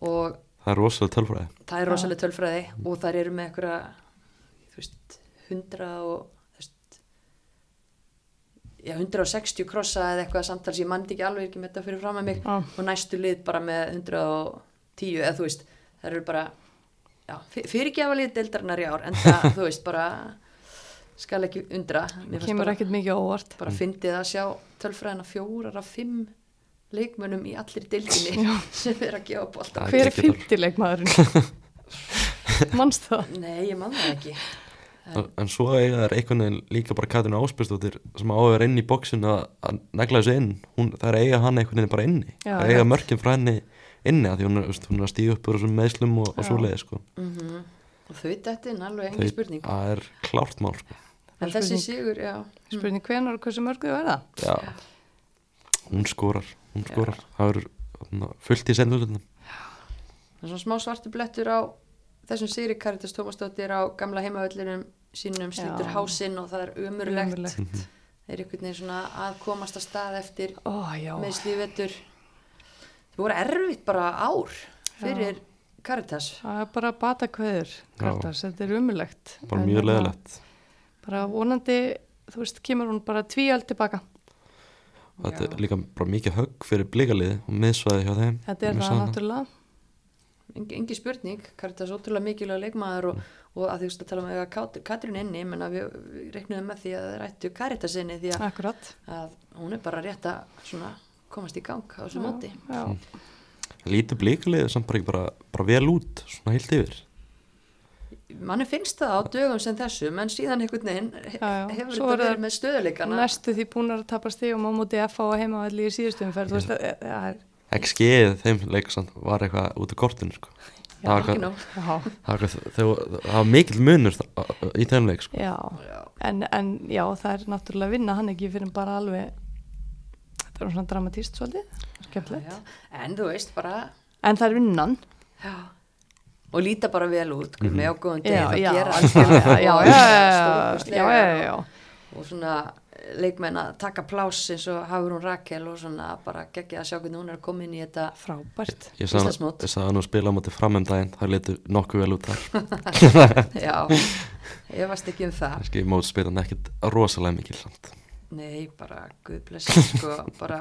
Og það er rosalega tölfræði. Það er rosalega tölfræði og þær eru með veist, hundra og já, 160 krossa eða eitthvað samtals, ég mandi ekki alveg ekki með þetta fyrir fram með mig. Já. og næstu lið bara með 110 eða þú veist, það eru bara já, fyrirgefa lið deildarinnar í ár en það, [laughs] þú veist, bara skal ekki undra Kemur bara, ekkert mikið óvart. bara fyndið að sjá tölfræðina fjórar af fimm leikmönnum í allir deildinni [laughs] sem er að gefa bólt Það er Hver er fymtileikmaðurinn? [laughs] Manst það? Nei, ég man það ekki en, en svo eiga þær einhvern veginn líka bara Katrin Áspjörsdóttir sem á að vera inn í bóksin að, negla þessu inn hún, það er eiga hann einhvern veginn bara inni Já, það eiga rétt. mörkin frá henni inni því hún er, veist, hún er að stíða upp úr þessum meðslum og, og Já. svo leiði sko. mm og þau þetta er alveg Þau- engi spurning það er klárt mál sko. En er þessi sigur, já. Spurning hvenar og hversu mörg þau verða? Já. hún skorar hún skorar, það er þarna, fullt í sendulunum það er svona smá svartu blettur á þessum sigri Karitas Tómasdóttir á gamla heimavöllinum sínum slítur Já. hásinn og það er umurlegt Ömurlegt. þeir eru einhvern veginn svona að komast að stað eftir Ó, já. með slífettur það voru erfitt bara ár fyrir Karitas Það er bara batakveður, Kartas, þetta er umulegt. bara mjög leðilegt Bara vonandi, þú veist, kemur hún bara tvíald tilbaka. þetta Já. er líka bara mikið högg fyrir blíkaliði og miðsvæði hjá þeim Þetta er það náttúrulega. engi, engi spurning, Karitas ótrúlega mikilvæg leikmaður og, og að þú veist að tala um að Kat- Katrín inni, menn að við, við reiknum með því að það rættu Karitas inni því að, að hún er bara rétt að svona komast í gang á þessu móti Já, lítið blíkaliði samt bara, ekki bara, bara vel út svona heilt yfir manni finnst það á dögum sem þessu menn síðan einhvern veginn hefur þetta er verið með stöðuleikana næstu því búin að tapa stigum á móti FH og heimavalli í síðustu umferð, þú veist, það það er, XG þeim leik samt var eitthvað út af kortinu sko. Það var mikill munur í þeim leik sko. já, Já. en, en já, það er náttúrulega að vinna hann ekki fyrir bara alveg, þetta er svona dramatíst svolítið, Já, en þú veist bara en það er vinnan, já. Og líta bara vel út mm Mhm. með ágóðan deg já, gera já, já, og já, já, stórkostlega já, já, já, og svona leikmenn að taka pláss eins og Hafrún Rakel og svona bara geggja að sjá hvernig hún er að koma inn í þetta frábært, ég sagði Íslandsmót. ég sagði hann að spila á móti framöndaginn það letur nokkuð vel út þar. [laughs] Já, ég varst ekki um það. Kannski mótspila hann ekkit rosalega mikil samt. Nei, bara guðblessi sko, bara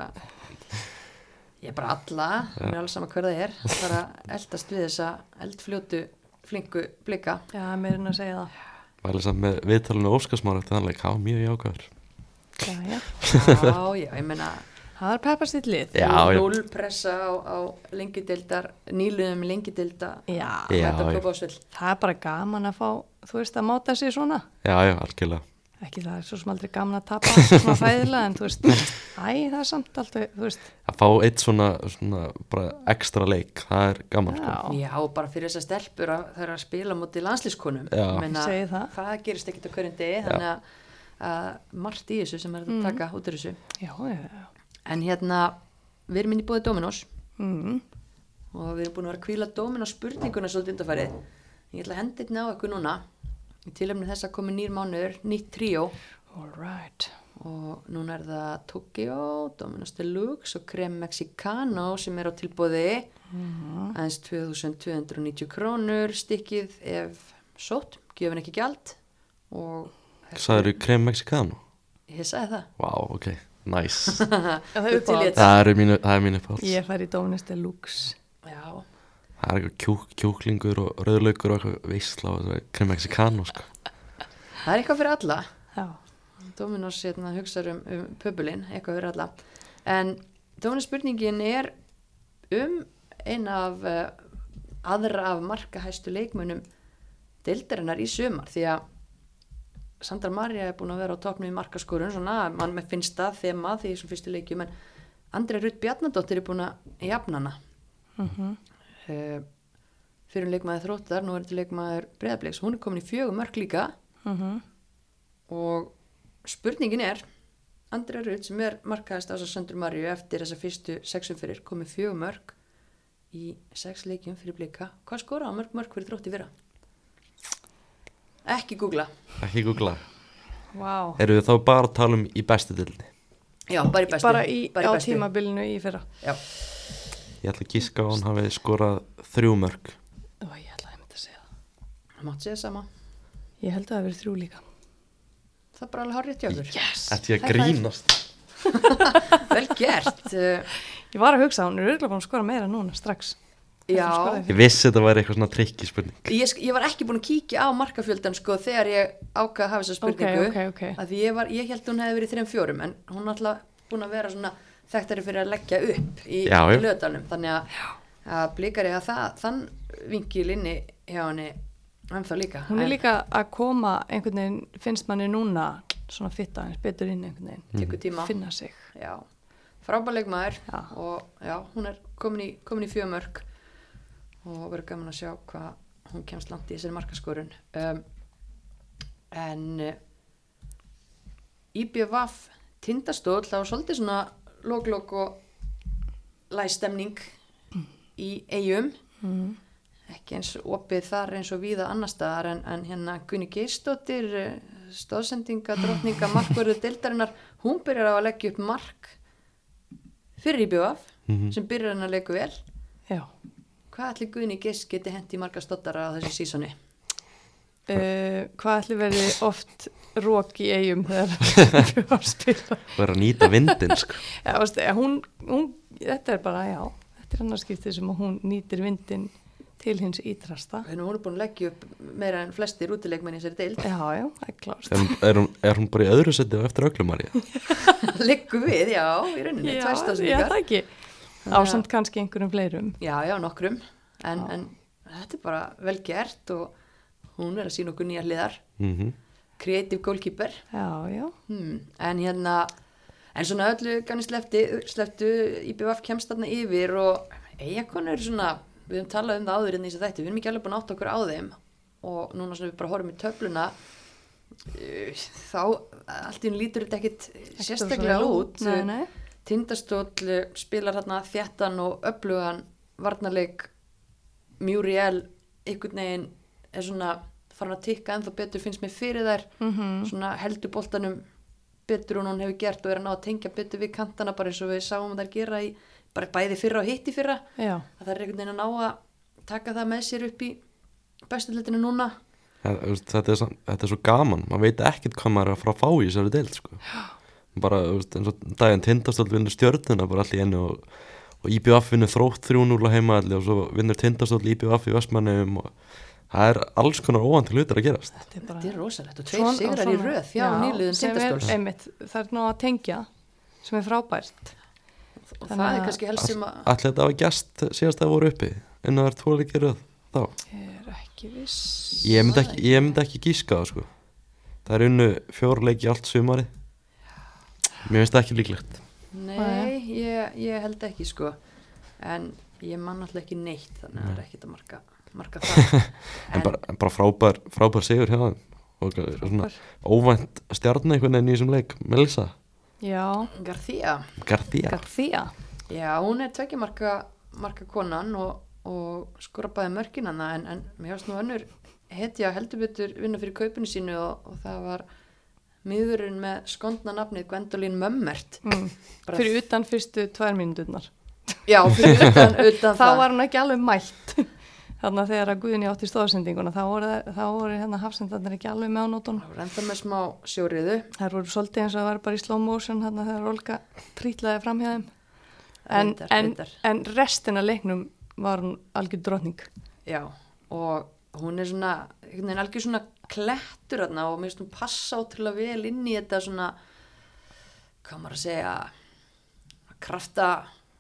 ég er bara alla, mér er alveg sama hver það er bara eldast við þessa eldfljótu flinku blika. Já, meirinn að segja það, væli samt með viðtalinu Óskarsmára eftir þann leik, það var mjög jákvæður. Já, já, já, já, ég meina það er peppast þitt lið, Já, já. núl pressa á, á lengidildar nýluðum lengidilda það er bara gaman að fá, þú veist, að máta sig svona, já, já, algjörlega ekki það er svo sem aldrei gaman að tapa svona hræðilega en þú veist [laughs] æ, það er samt alltaf, þú veist að fá eitt svona, svona bara ekstra leik, það er gaman sko. já, Já, og bara fyrir þessar stelpur að það er að spila mútið landslískonum Já. Það. það gerist ekkit á hverjum degi þannig að, að margt í þessu sem er að taka út úr þessu já, já, já. en hérna, við erum inn í búið Dominos Mm. og við erum búin að vera að kvíla Dominos spurninguna svolítið undarfærið ég ætla að henda þetta á ykkur núna í tilöfni þess að komi nýr mánuður nýtt tríó. All right. Og núna er það Tokyo, Dominos Deluxe og Creme Mexicano sem er á tilbúði aðeins 2290 krónur. Stikkið ef sótt, gefin ekki gjald. Og Sæður krem mexicano? ég sagði það. Vá, ok, næs [laughs] Það er. Það eru mínu, það er mínu fáls Ég fær í Dominus Deluxe. Já, Það er eitthvað kjúk, kjúklingur og rauðlaugur og eitthvað veistla og það er krem mexicano sko. það er eitthvað fyrir alla Já. Dominos hérna, hugsa um, um pöbulinn, eitthvað fyrir alla en Dominos spurningin er um eina af uh, aðra af markahæstu leikmönnum deildarinnar í sumar því að Sandra Maria er búin að vera á toppnum í markaskorun svona, mann með finnst það þema því þessum fyrstu leikjum en Andrei Rutt Bjarnadóttir er búin að jafnana Mm uh, fyrir um leikmaður þróttar, nú er þetta leikmaður breðableiks, hún er komin í fjögur mörg líka Mhm. og spurningin er Andrea Rudd sem er markaðist á Söndur Marju eftir þessa fyrstu sexum fyrir komið fjögur mörg í sex leikjum fyrir blika hvað skora á mörg mörg fyrir þrótti vera? ekki googla Ekki googla Vá. Eru við þá bara að tala um í bestu dildi? já, bara í bestu Bara í, bara á bestu. tímabilinu í fyrra. já, Ég ætla að gíska á hann hafi skorað þrjú mörg Ó, ég ætlaði að mynda að segja það. það mátt segja sama Ég held að það verið þrjú líka. það er bara alveg hárið tjákur Yes! Ætti ég að grínast [laughs] vel gert [laughs] Ég var að hugsa, hún er auðvitað búin að skora meira núna strax. já, Ég vissi þetta væri eitthvað svona trikki spurning ég, ég var ekki búin að kíkja á markafjöldan sko þegar ég ákvað að hafa þessa spurningu ok, ok. að því ég, var, ég held að hún hefði verið þrejum fjórum en hún er alltaf búin að vera svona þekktari fyrir að leggja upp í, Já, í löðdalum þannig að, að blikar ég að það, þann vinkil inni hjá henni ennþá líka. Hún er En líka að koma einhvern veginn, finnst manni núna svona fitta eins betur inn einhvern veginn. tekur tíma. Finna sig. já, frábæleik maður Já. og já, hún er komin í, komin í fjömörk og verður gaman að sjá hvað hún kemst langt í þessari markaskorun. Um, en uh, IBVF tindastóll, það var svolítið svona lók-lók og læstemning í eigum Mm. ekki eins opið þar eins og víða annar staðar en, en hérna Gunni Geistóttir stóðsendinga, drottninga, [laughs] markverðu deildarinnar, hún byrjar á að leggja upp mark fyrir IBF Mhm. sem byrjar hann að leggja vel Já. hvað ætli Gunni Geist geti hendi marga stottara á þessu sísoni? Uh, hvað ætli verði oft rók í eigum þegar [laughs] við varum að spila. Það er að nýta vindin sko. ja, veist, ja, hún, hún, þetta er bara, já þetta er annars skiptið sem hún nýtir vindin til hins að hún er búin að leggja upp meira en flestir útileikmenn í þessari deild. Já, já, það er klárt. Er, er, hún, er hún bara í öðru seti og eftir öglumari? leggur [laughs] við, já, í rauninni já, já, það ekki. Ásamt kannski einhverjum fleirum. Já, já, nokkrum. En, Já. en þetta er bara vel gert og hún er að sína okkur nýja hliðar. Mm creative goalkeeper. Já, já, Hmm, en hérna en svona öllu ganni slefti sleftu IBVF kemst þarna yfir og eigakonur svona við höfum talað um það áður en því að þetta við erum ekki alveg búin að átta okkur á þeim. Og núna svona við bara horfum í töfluna uh, þá allt í hún lítur þetta ekkit sérstaklega út. Tindastóll uh, spilar hérna þjættan og öflugan varnarleik. Muriel einhvern veginn er svona farin að tikka ennþá betur finnst mér fyrir þær. Mm svona heldur boltanum betur en hún hefur gert og er að ná að tengja betur við kantana bara eins og við sáum þær gera í bara bæði fyrra og hitti fyrra. Já, að það er einhvern veginn að ná að taka það með sér upp í bestuleitinu núna. Það- þetta, er, þetta er svo gaman. Maður veit ekkert hvað maður er að fara að fá í þessari deild sko. bara eins og daginn tindastóll vinnur stjörnuna bara allir einu og, og IBF vinnur þrótt 3-0 á heimaðalli og svo vinnur tindastóll IBF í Vestmannum og það er alls konar óvandi hlutir að gerast. Þetta er bara er rosalegt og tveir sigrar í röð Já, nýliðum sem er- tindastóls. einmitt, það er ná að tengja sem er frábært. Og þannig það er kannski helst sem að allir þetta hafa gæst síðast að það voru uppi en það er tvoleikir röð þá? Ég er ekki viss. Ég myndi ekki, ég myndi ekki gíska það sko. það er unnu fjóruleiki allt sumari mér finnst það ekki líklegt. Nei, ég, ég held ekki sko. En ég man alltaf ekki neitt þannig að það er ekkit að marka, marka það [laughs] en bara, en bara frábær, frábær sigur hjá þeim. Og svona óvænt stjarn einhvern veginn í þessum leik Melissa. Já, Garþía Garthia Garthía Já, hún er tvekja marka, marka konan og, og skora bæði mörkinana en, en mér hefast nú önnur hetja heldur betur vinna fyrir kaupinu sínu og, og það var miðurinn með skondna nafnið Gwendolyn Mömmert. Mm. Bara- fyrir utan fyrstu tvær mínúturnar. Já, fyrir utan, utan [laughs] þá það. var hún ekki alveg mætt þarna þegar að Guðni átti stóðsendinguna þá voru, þá voru hérna hafsendarnir ekki alveg með á nótunum. Það var enda með smá sjóriðu. Þær voru svolítið eins og það var bara í slow motion hérna þegar Olga trítlaði fram hjá þeim. En, Reyndar, en, reyndar. en restina leiknum var hún algjör drotning Já, og hún er svona einhvern veginn algjör svona klettur þarna og mér finnst hún passa ótrúlega vel inn í þetta svona hvað maður að segja krafta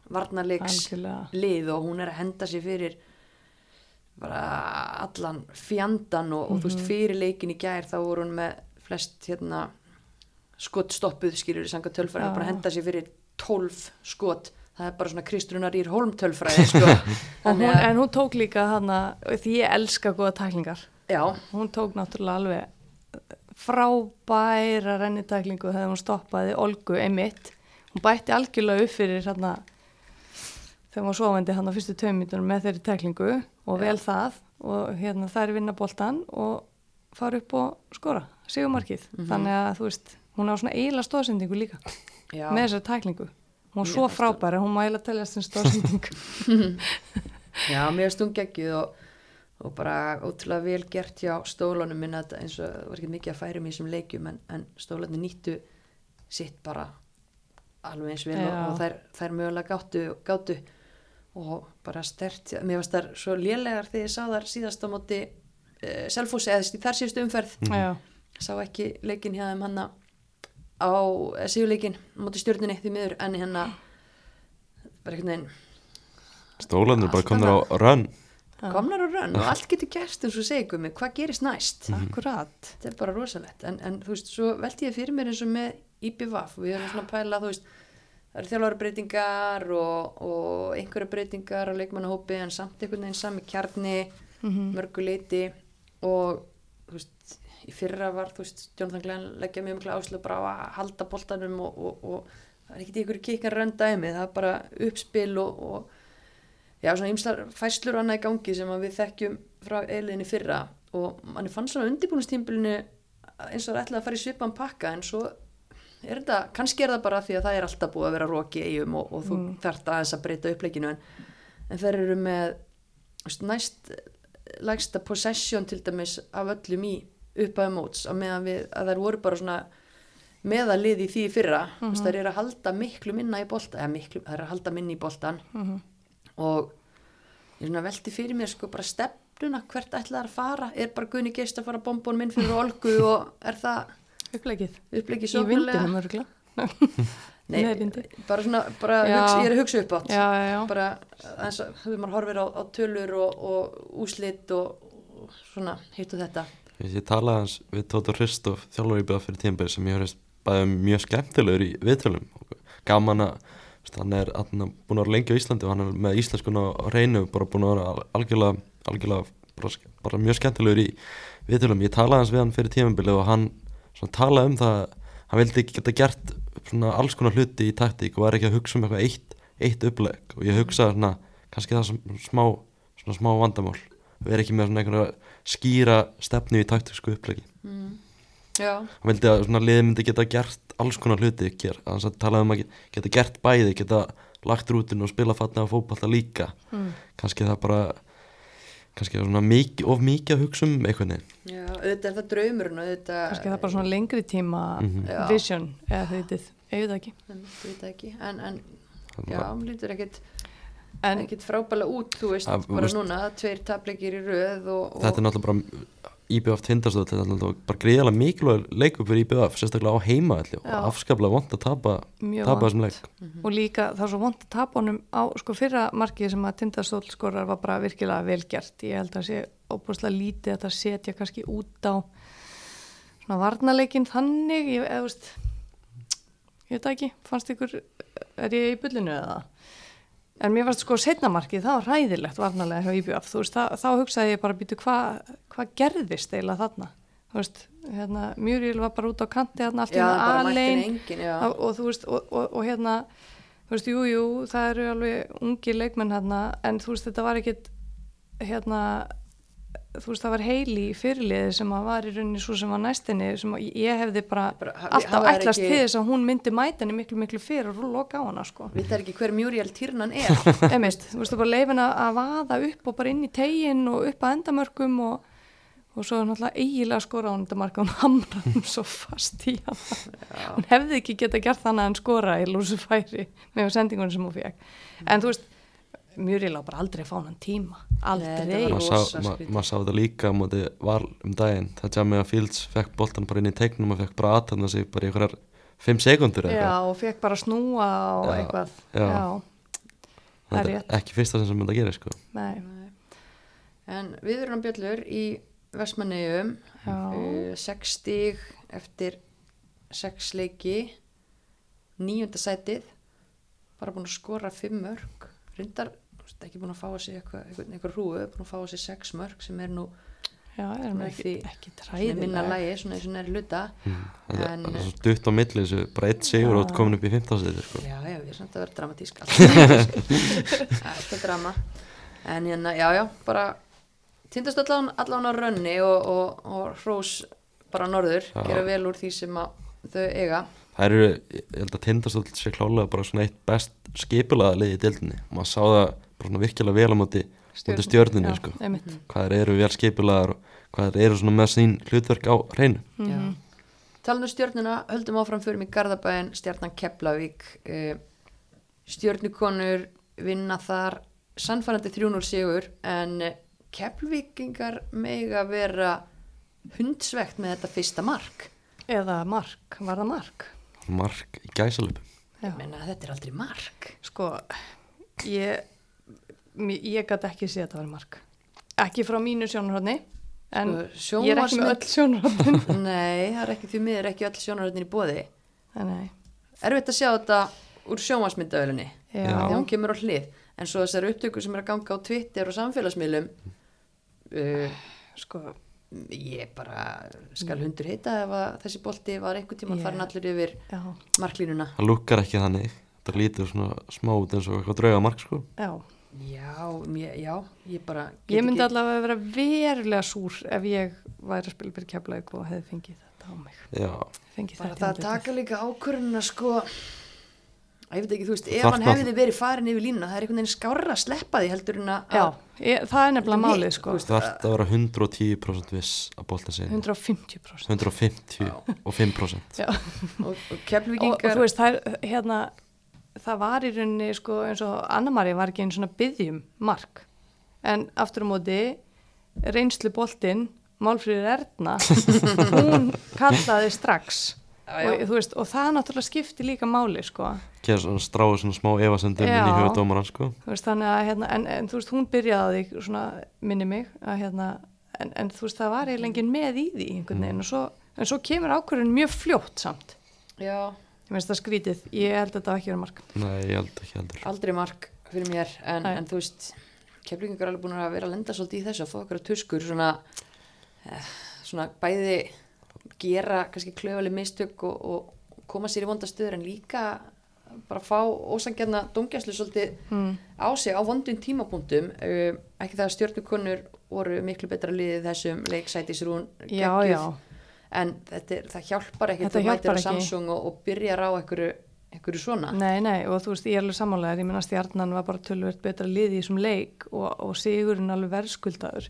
varnarleiks lið og hún er að henda sér fyrir bara allan fjandan og, og þú veist fyrir leikin í gær þá voru hún með flest hérna skot stoppuð skýrur í sanga tölfræði. Já. bara henda sér fyrir 12 skot. Það er bara svona Kristrunar Ír Holm tölfræði sko. [laughs] hún, en hún tók líka hana því ég elska góða tæklingar. Já, hún tók náttúrulega alveg frábæra rennitæklingu þegar hún stoppaði Olgu einmitt. Hún bætti algjörlega upp fyrir hérna hún var sofandi hann á fyrstu tveimítunum með þeirri tæklingu og vel það og hérna þær vinna boltan og fara upp og skora sigumarkið, þannig að þú veist hún á svona eiginlega stóðsendingu líka já. með þessari tæklingu. Hún var svo frábæra, hún má eiginlega telja sem stóðsending [laughs] [laughs] Já, mér stungeggjuð og, og bara ótrúlega vel gert hjá stólunum minna þetta eins og var ekki mikið að færa mér sem leikjum en, en stólanir nýttu sitt bara alveg eins vel og, og þær, þær mögulega gáttu, gáttu og bara stert, mér varst þar svo lélegar þegar ég sá þar síðast á móti uh, Selfossi eða þess- þar síðustu umferð. Já, sá ekki leikin hjá þeim hanna á síðuleikin á móti stjórninni því miður en hérna bara einhvern veginn Stólanir bara Allt komnir á rönn komnar og rönn og allt getur gerst eins og segja mig, hvað gerist næst? Akkurat. Þetta er bara rosalegt. En, en þú veist, svo velti ég fyrir mér eins og með IPVAF við erum svona að pæla, þú veist það eru þjálfara breytingar og, og einhverja breytingar á leikmannahópi en samt einhvern veginn sami kjarni Mhm. mörgu leiti og þú veist, í fyrra var þú veist, Jonathan Glenn leggja mjög mikla áslu bara á að halda boltanum og, og, og það er ekkert einhverju kikkan rönda það er bara uppspil og, og já, svona ymslar fæslur og annað í gangi sem við þekkjum frá eiliðinni fyrra og manni fann svona undirbúinustímbilinu eins og það ætlaði að fara í svipan pakka en svo er þetta, kannski er það bara því að það er alltaf búið að vera roki í eigum og, og þú mm. þarft aðeins að breyta uppleikinu en, en þeir eru með veist, næst lægsta possession til dæmis af öllum í upphæðu móts á meðan við að þær voru bara svona meðalið í því fyrra mm -hmm. þær eru að halda miklu minna í bolta eða miklu, þær eru að halda minni í boltan og ég svona velti fyrir mér sko bara stefnuna hvert ætlaði að fara er bara Gunni Geist að fara bombón minn fyrir Olgu og er það upplegið upplegið í sóknulega örgla [laughs] Nei, bara svona, bara hugsa, ég er að hugsa upp átt. Já, já, já. bara eins og þegar maður horfir á, á tölur og, og úslit og, og svona hitt og þetta. Ég, ég talaði hans við Tóta Hristof þjálfur í byggða fyrir tímpir sem ég höfðist bæði mjög skemmtilegur í viðtölum. Gaman að hann er búin að vera lengi á Íslandi og hann er með íslenskuna á reynu bara búin að vera al- algjörlega, algjörlega bara, bara mjög skemmtilegur í viðtölum. Ég talaði hans við hann fyrir tímabilið og hann svona, talaði um það hann vildi ekki geta gert svona alls konar hluti í taktík og var ekki að hugsa um eitthvað eitt, eitt uppleg og ég hugsaði svona kannski það sem smá, svona smá vandamál. Erum ekki með svona einhverja skýra stefnu í taktísku upplegi mm. Hann vildi að svona liði myndi geta gert alls konar hluti ger, þannig að talaði um að ge- geta gert bæði geta lagt rútinu og spila fatna fótballta líka. Mm. kannski það bara kannski mikið, of mikið að hugsa um einhvern veginn já, auðvitað er það draumurinn og auðvitað kannski það er bara svona lengri tíma Mhm. Já. vision eða þau vitið, auðvitað ekki það ekki en, en já, lítur ekkit en ekkit frábæla út, þú veist, Að, bara veist- núna tveir tapleikir í röð og, og þetta er náttúrulega bara IBF tindastöð, þetta er náttúrulega bara greiðalega mikilvæg leikum fyrir IBF, sérstaklega á heimaðalli og afskaplega vond að tapa tapa þessum leik. Og líka það er svo vond að tapa honum á sko fyrra markið sem að tindastól skorar var bara virkilega velgjert ég held að sé óbúslega lítið að það setja kannski út á svona varnarleikin þannig. Ég, eða, veist, ég veit það ekki, fannst ykkur er ég í bullinu eða en mér fannst sko setna markið, það var ræðilegt varnarlega hjá IBF, þú veist, það, þá hugsaði ég bara býtu hvað hva gerðist eiginlega þarna, þú veist hérna, Mjúril var bara út á kanti þarna allt í engin já, og, þú veist og, og, og hérna þú veist, jú, jú, það eru alveg ungi leikmenn hérna, en þú veist, þetta var ekkit hérna þú veist það var heili í fyrirliði sem að var í rauninni svo sem var næstinni sem ég hefði bara, Bara, alltaf ætlast til þess að hún myndi mæta henni miklu miklu fyrir og loka á hana sko Við það ekki hver Muriel Tyrnan er [laughs] Emitt, þú veist, þú bara leifin að að vaða upp og bara inn í tegin og upp að endamörkum og, og svo náttúrulega eiginlega skora á hann þetta marka, hún hamra hann svo fast í hann. Hún hefði ekki geta gert þannig að hann skora í lúsu færi með sendingunum sem hún fekk. En þú veist, mjög reyla bara aldrei að fá hann tíma. Aldrei. maður sá, þetta líka á móti val um daginn það tjá að Fields fekk boltan bara inn í tegnum og fekk bara aðtæðna sig bara í einhverjar 5 sekundur eða Já, og fekk bara snúa og Já, eitthvað. já. það er rétt. ekki fyrsta sem þetta gerir sko. Nei, En við erum bjöllur í Vestmannegjum já. uh, 6 stig eftir 6 leiki nýjunda sætið bara búin að skora 5 mörg reyndar veist, ekki búin að fá að sig eitthvað, eitthvað, eitthvað rúu, búin að fá að sig 6 mörg sem er nú Já, er ekki, ekki svona minna træðilega. lægi svona eins og næri hluta. Þetta En- er svo dutt á milli þessu bara eitt sigur og komin upp í 15 stið sko. já, já, við erum samt að vera dramatísk alltaf alltaf drama. En hérna, já, já, bara tindast allan, allan á rönni og, og, og hrós bara norður, Já. gera vel úr því sem að þau eiga. Það eru, ég held að tindastóll sé klálega bara svona eitt best skipulaða liði í dildinni, maður sá það bara svona virkilega vel á móti, Já, sko. einmitt. hvað eru vel skipulaðar og hvað eru svona með sín hlutverk á hreinu Mhm. Talandi um stjörnuna, höldum áfram fyrir mig Garðabæin, stjarnan Keflavík uh, stjörnukonur vinna þar sannfærandi 3-0 sigur en eh, Keflvíkingar mega vera hundsvegt með þetta fyrsta mark Eða mark, var það mark? mark í gæsalöpum Já. ég menna þetta er aldrei mark Sko, ég, ég gæti ekki sé að þetta var mark. Ekki frá mínu sjónarhóðni, en Sko, ég er ekki með öll sjónarhóðin. [laughs] Nei, það er ekki því miður ekki öll sjónaröndin í bóði Nei, Erfitt að sjá þetta úr sjónvarsmyndaöðlunni já, þegar hún kemur á hlið. En svo þessar upptökur sem er að ganga á Twitter og samfélagsmiðlum uh, sko, ég bara skal hundur heita ef að þessi bolti var einhvern tímann Ég- farin allur yfir já, marklínuna. Það lukkar ekki þannig. Það lítur svona smá út eins og eitthvað drauga mark sko. já. Já, mér, já, ég bara Ég myndi ekki- allavega vera verulega súr ef ég væri að spila fyrir keflaug og hefði fengið þetta á mig. já, Fengið bara þetta það að taka líka ákvörðuna sko ég veit ekki, þú veist, ef hann hefði verið farin yfir línuna það er einhvern veginn skárra að sleppa því heldur en að Já, ég, það er nefnilega málið, sko. það ert að vera 110% viss að bolta sig 150%. 150 og 5% Já. og, og og, og keflvíkingar þú veist, það, er, hérna, það var í rauninni sko, eins og Anna-Maria var ekki einn svona byggjum mark. En aftur á móti reynslu boltinn Málfríður Erna [laughs] hún kallaði strax. Og, þú veist, og það náttúrulega skipti líka máli sko. Stráði svona smá evasendum inn í dómaran sko. Hérna, en, en þú veist, hún byrjaði svona, minni mig að hérna, en, en þú veist, það var eiginlega enginn með í því veginn. Og svo, en svo kemur ákvörðin mjög fljótt samt. Já, ég veist það skrítið, ég held að þetta ekki verið mark. Nei, ég held ekki heldur. Aldrei mark fyrir mér en, en þú veist keflingar er alveg búin að vera að lenda svolítið í þessu að fá okkur að tuskur svona, eh, svona bæði gera kannski klöfuleg mistök og, og koma sér í vondastöður en líka bara fá ósangjarna dómgæslu svolítið mm. á sig á vondum tímapunktum. Uh, ekki það að stjórnukonur voru miklu betra liðið þessum leiksætisrún já, já, en þetta er, það hjálpar ekki Þetta þú mætir ekki. Samsung og, og byrjar á einhverju, einhverju svona. Nei, nei og þú veist, ég er alveg sammálaður, ég menna stjarnan var bara tölvöld betra liði í þessum leik og, og sigurinn alveg verðskuldaður.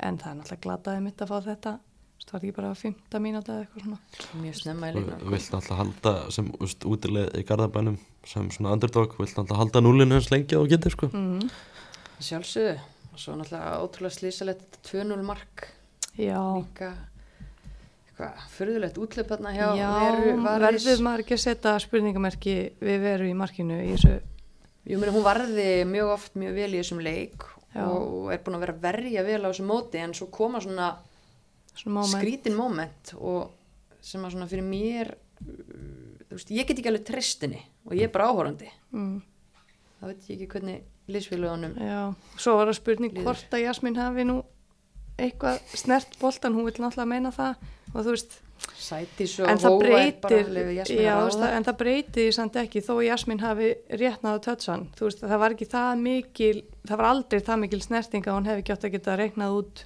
En það er náttúrulega glataði mitt að fá þetta. Það var ekki bara 15 mínúti eða eitthvað svona. Mjög snemma í Þú leiknum vilt alltaf halda sem úst, útileg í Garðabænum sem svona underdog, vilt alltaf halda núlinu hans lengi og getur sko. Mm. sjálfsögðu. Og svo náttúrulega ótrúlega slísalegt 2-0 mark. Já, líka eitthvað? Fyrðulegt útlöp þarna hjá já veru, varis verður maður ekki að setja spurningamerki við veru í markinu í þessu? Jú, meni, hún varði mjög oft mjög vel í þessum leik Já. og er búin að vera verja vel á þessum móti en svo koma svona svona moment. skrítin moment og sem að svona fyrir mér þú veist, ég get ekki alveg tristinni og ég er bara áhorandi mm. þá veit ég ekki hvernig liðsfélagunum Já, svo var það spurning hvort að Jasmín hafi nú eitthvað snert boltan, hún vil náttúrulega meina það og þú veist, sætis og en það breytir alveg já, að það, en það breytir samt ekki þó Jasmín hafi réttnaðu tötsan veist, það var ekki það mikil það var aldrei það mikil snerting að hún hefði gjátt að geta reiknað út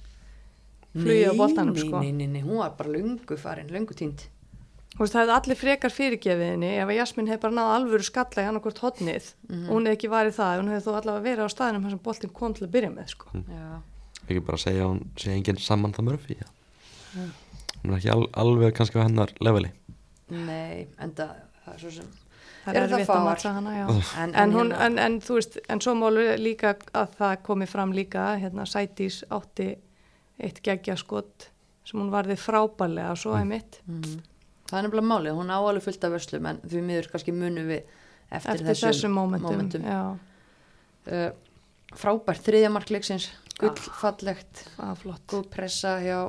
flugið á boltanum sko. Nei, nei, nei, hún var bara löngu farin, löngu tínt veist, það hefði allir frekar fyrirgefið henni ef að Jasmín hefði bara náð alvöru skalla í annarkvort hotnið Mhm. og hún hefði ekki varið það, hún hefði þó allavega verið á staðinum þar sem boltin kom til að byrja með sko. Já, ekki bara segja að hún sé enginn saman það mörfi ja. hún er ekki al, alveg kannski á hennar leveli nei, enda það er svo sem Það er það erfitt að fáar? matcha hana, já. En, En, hún, hérna- en, en þú veist, en svo málu líka að það komi fram líka, hérna Sætís átti eitt geggjaskot sem hún varði frábælega og svo er mitt Mhm. Það er nefnilega málið, hún á alveg fullt af vörslum en því miður kannski munum við eftir, eftir, þessum momentum. momentum. Já, Uh, frábært þriðja markleiksins gullfallegt, er flott. góð pressa hjá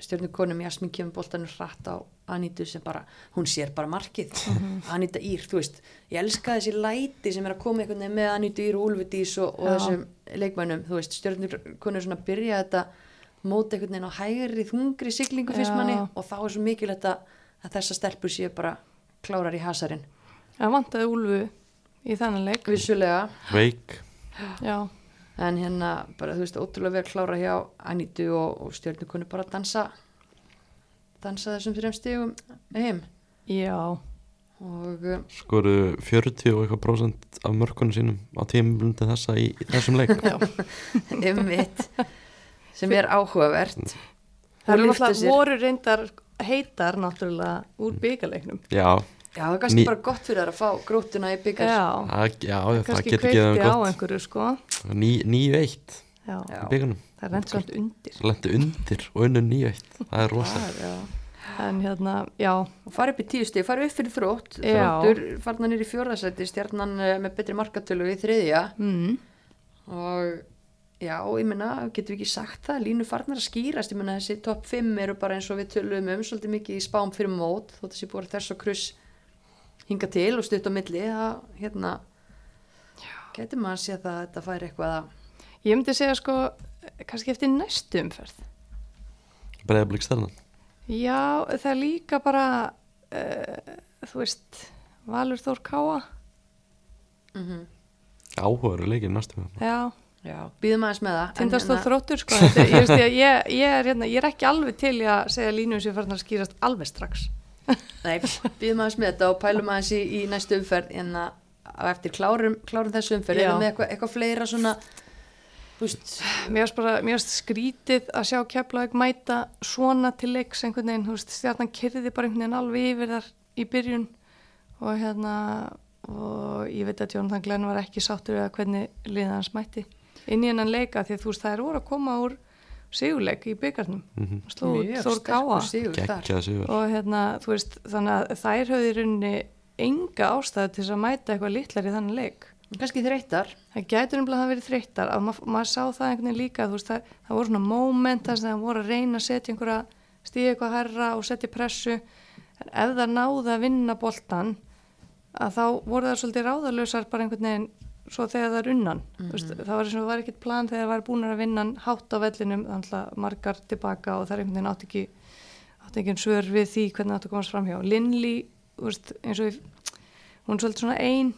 stjórnukonum Jasmín kemur boltanum hratt á Anítu sem bara, hún sér bara markið. Mhm. Aníta Ír, þú veist ég elska þessi læti sem er að koma einhvern veginn með Anítu Ír og Úlfudís og, og þessum leikmænum, þú veist, stjórnukonur svona byrja þetta móta einhvern veginn á hægri þungri siglingu fyrst manni og þá er svo mikilvægt að, þessa stelpur séu bara klárar í hasarinn. Það vantaði Úlfu í þennan leik. vissulega. Veik. Já, en hérna bara þú veist ótrúlega vel klára hjá Anítu og, og stjórnu konu bara að dansa dansa þessum þrejum stegum heim. Já, og uh, skoru 40 og eitthvað prósent af mörkunum sínum á tímablundi þessa í, í þessum leik. [laughs] Já. [laughs] ymmit sem er áhugavert. Það náttúrulega sér. voru reyndar heitar náttúrulega úr byggaleiknum. já, já það er kannski Ný- bara gott fyrir þær að fá grótuna í byggar Já, það, já það kannski getur ekki kveikti það á gott. einhverju sko. Ný- 9-1 Já, Já. í byggunum. Það er reynd samt undir. það lendi undir og unnu 9-1 það er rosa. Það, já. En hérna, já, og fara upp í tíu steg, fara upp fyrir þrótt. Já. þróttur, farna nýr í fjórðasæti stjarnan uh, með betri markatölu í þriðja. Mm, og já, ég meina, getum við ekki sagt það? Línu farnar að skýrast, ég meina þessi topp 5 eru bara eins og við tölum um svolítið mikið í spám fyrir mót, þótt þessi búið þess og kruss hinga til og stutt á milli það, hérna getur maður að sé það að þetta færi eitthvað að ég myndi segja sko, kannski eftir næstu umferð. breiðablík stærnan Já, það er líka bara, uh, þú veist, Valur Þór Káa. mm áhugaður leikir næstu með Já, já, býðum aðeins með það en tindast og hérna- þróttur sko. Þetta, ég, ég, ég, ég, er, hérna, ég er ekki alveg til í að segja línu sem farnar skýrast alveg strax. Nei, býðum aðeins með þetta og pælum aðeins í, í næstu umferð. En að á eftir klárum, klárum þessu umferð. Erum við eitthvað, eitthvað fleira svona veist, Mér finnst skrítið að sjá Keflavík mæta svona til leiks einhvern veginn, þú veist, stjarnan kyrði bara einhvern veginn alveg yfir þar í byrjun og hérna, og ég veit að Jónatan Glenn var ekki sáttur að hvernig liða hans mætti inn í hennan leika því að þú veist, það er voru að koma úr sigurleik í byggarnum, Mhm. sló út mjög Þór Káa. og hérna, þú veist, þannig að þær höfðu í rauninni enga ástæðu til að mæta eitthvað litlar í þannig leik. Kannski þreyttar. Það gætur umlega að vera þreyttar. Og maður mað sá það einhvern veginn líka, þú veist, það, það voru svona moment þar sem það voru að reyna að setja einhverja stíða eitthvað herra og setja pressu. En ef það náði að vinna boltan að þá voru það svolítið ráðalösar bara einhvern veginn svo þegar það er unnan. Mm veist, það var eins og það var ekkert plan þegar það var búin að vinna hátt á vellinum, þannig að margar tilbaka og það er einhvern veginn átt ekki átt ekki svör við því hvernig það átt að komast fram hjá Linli, veist, eins og ég, hún er svolítið svona ein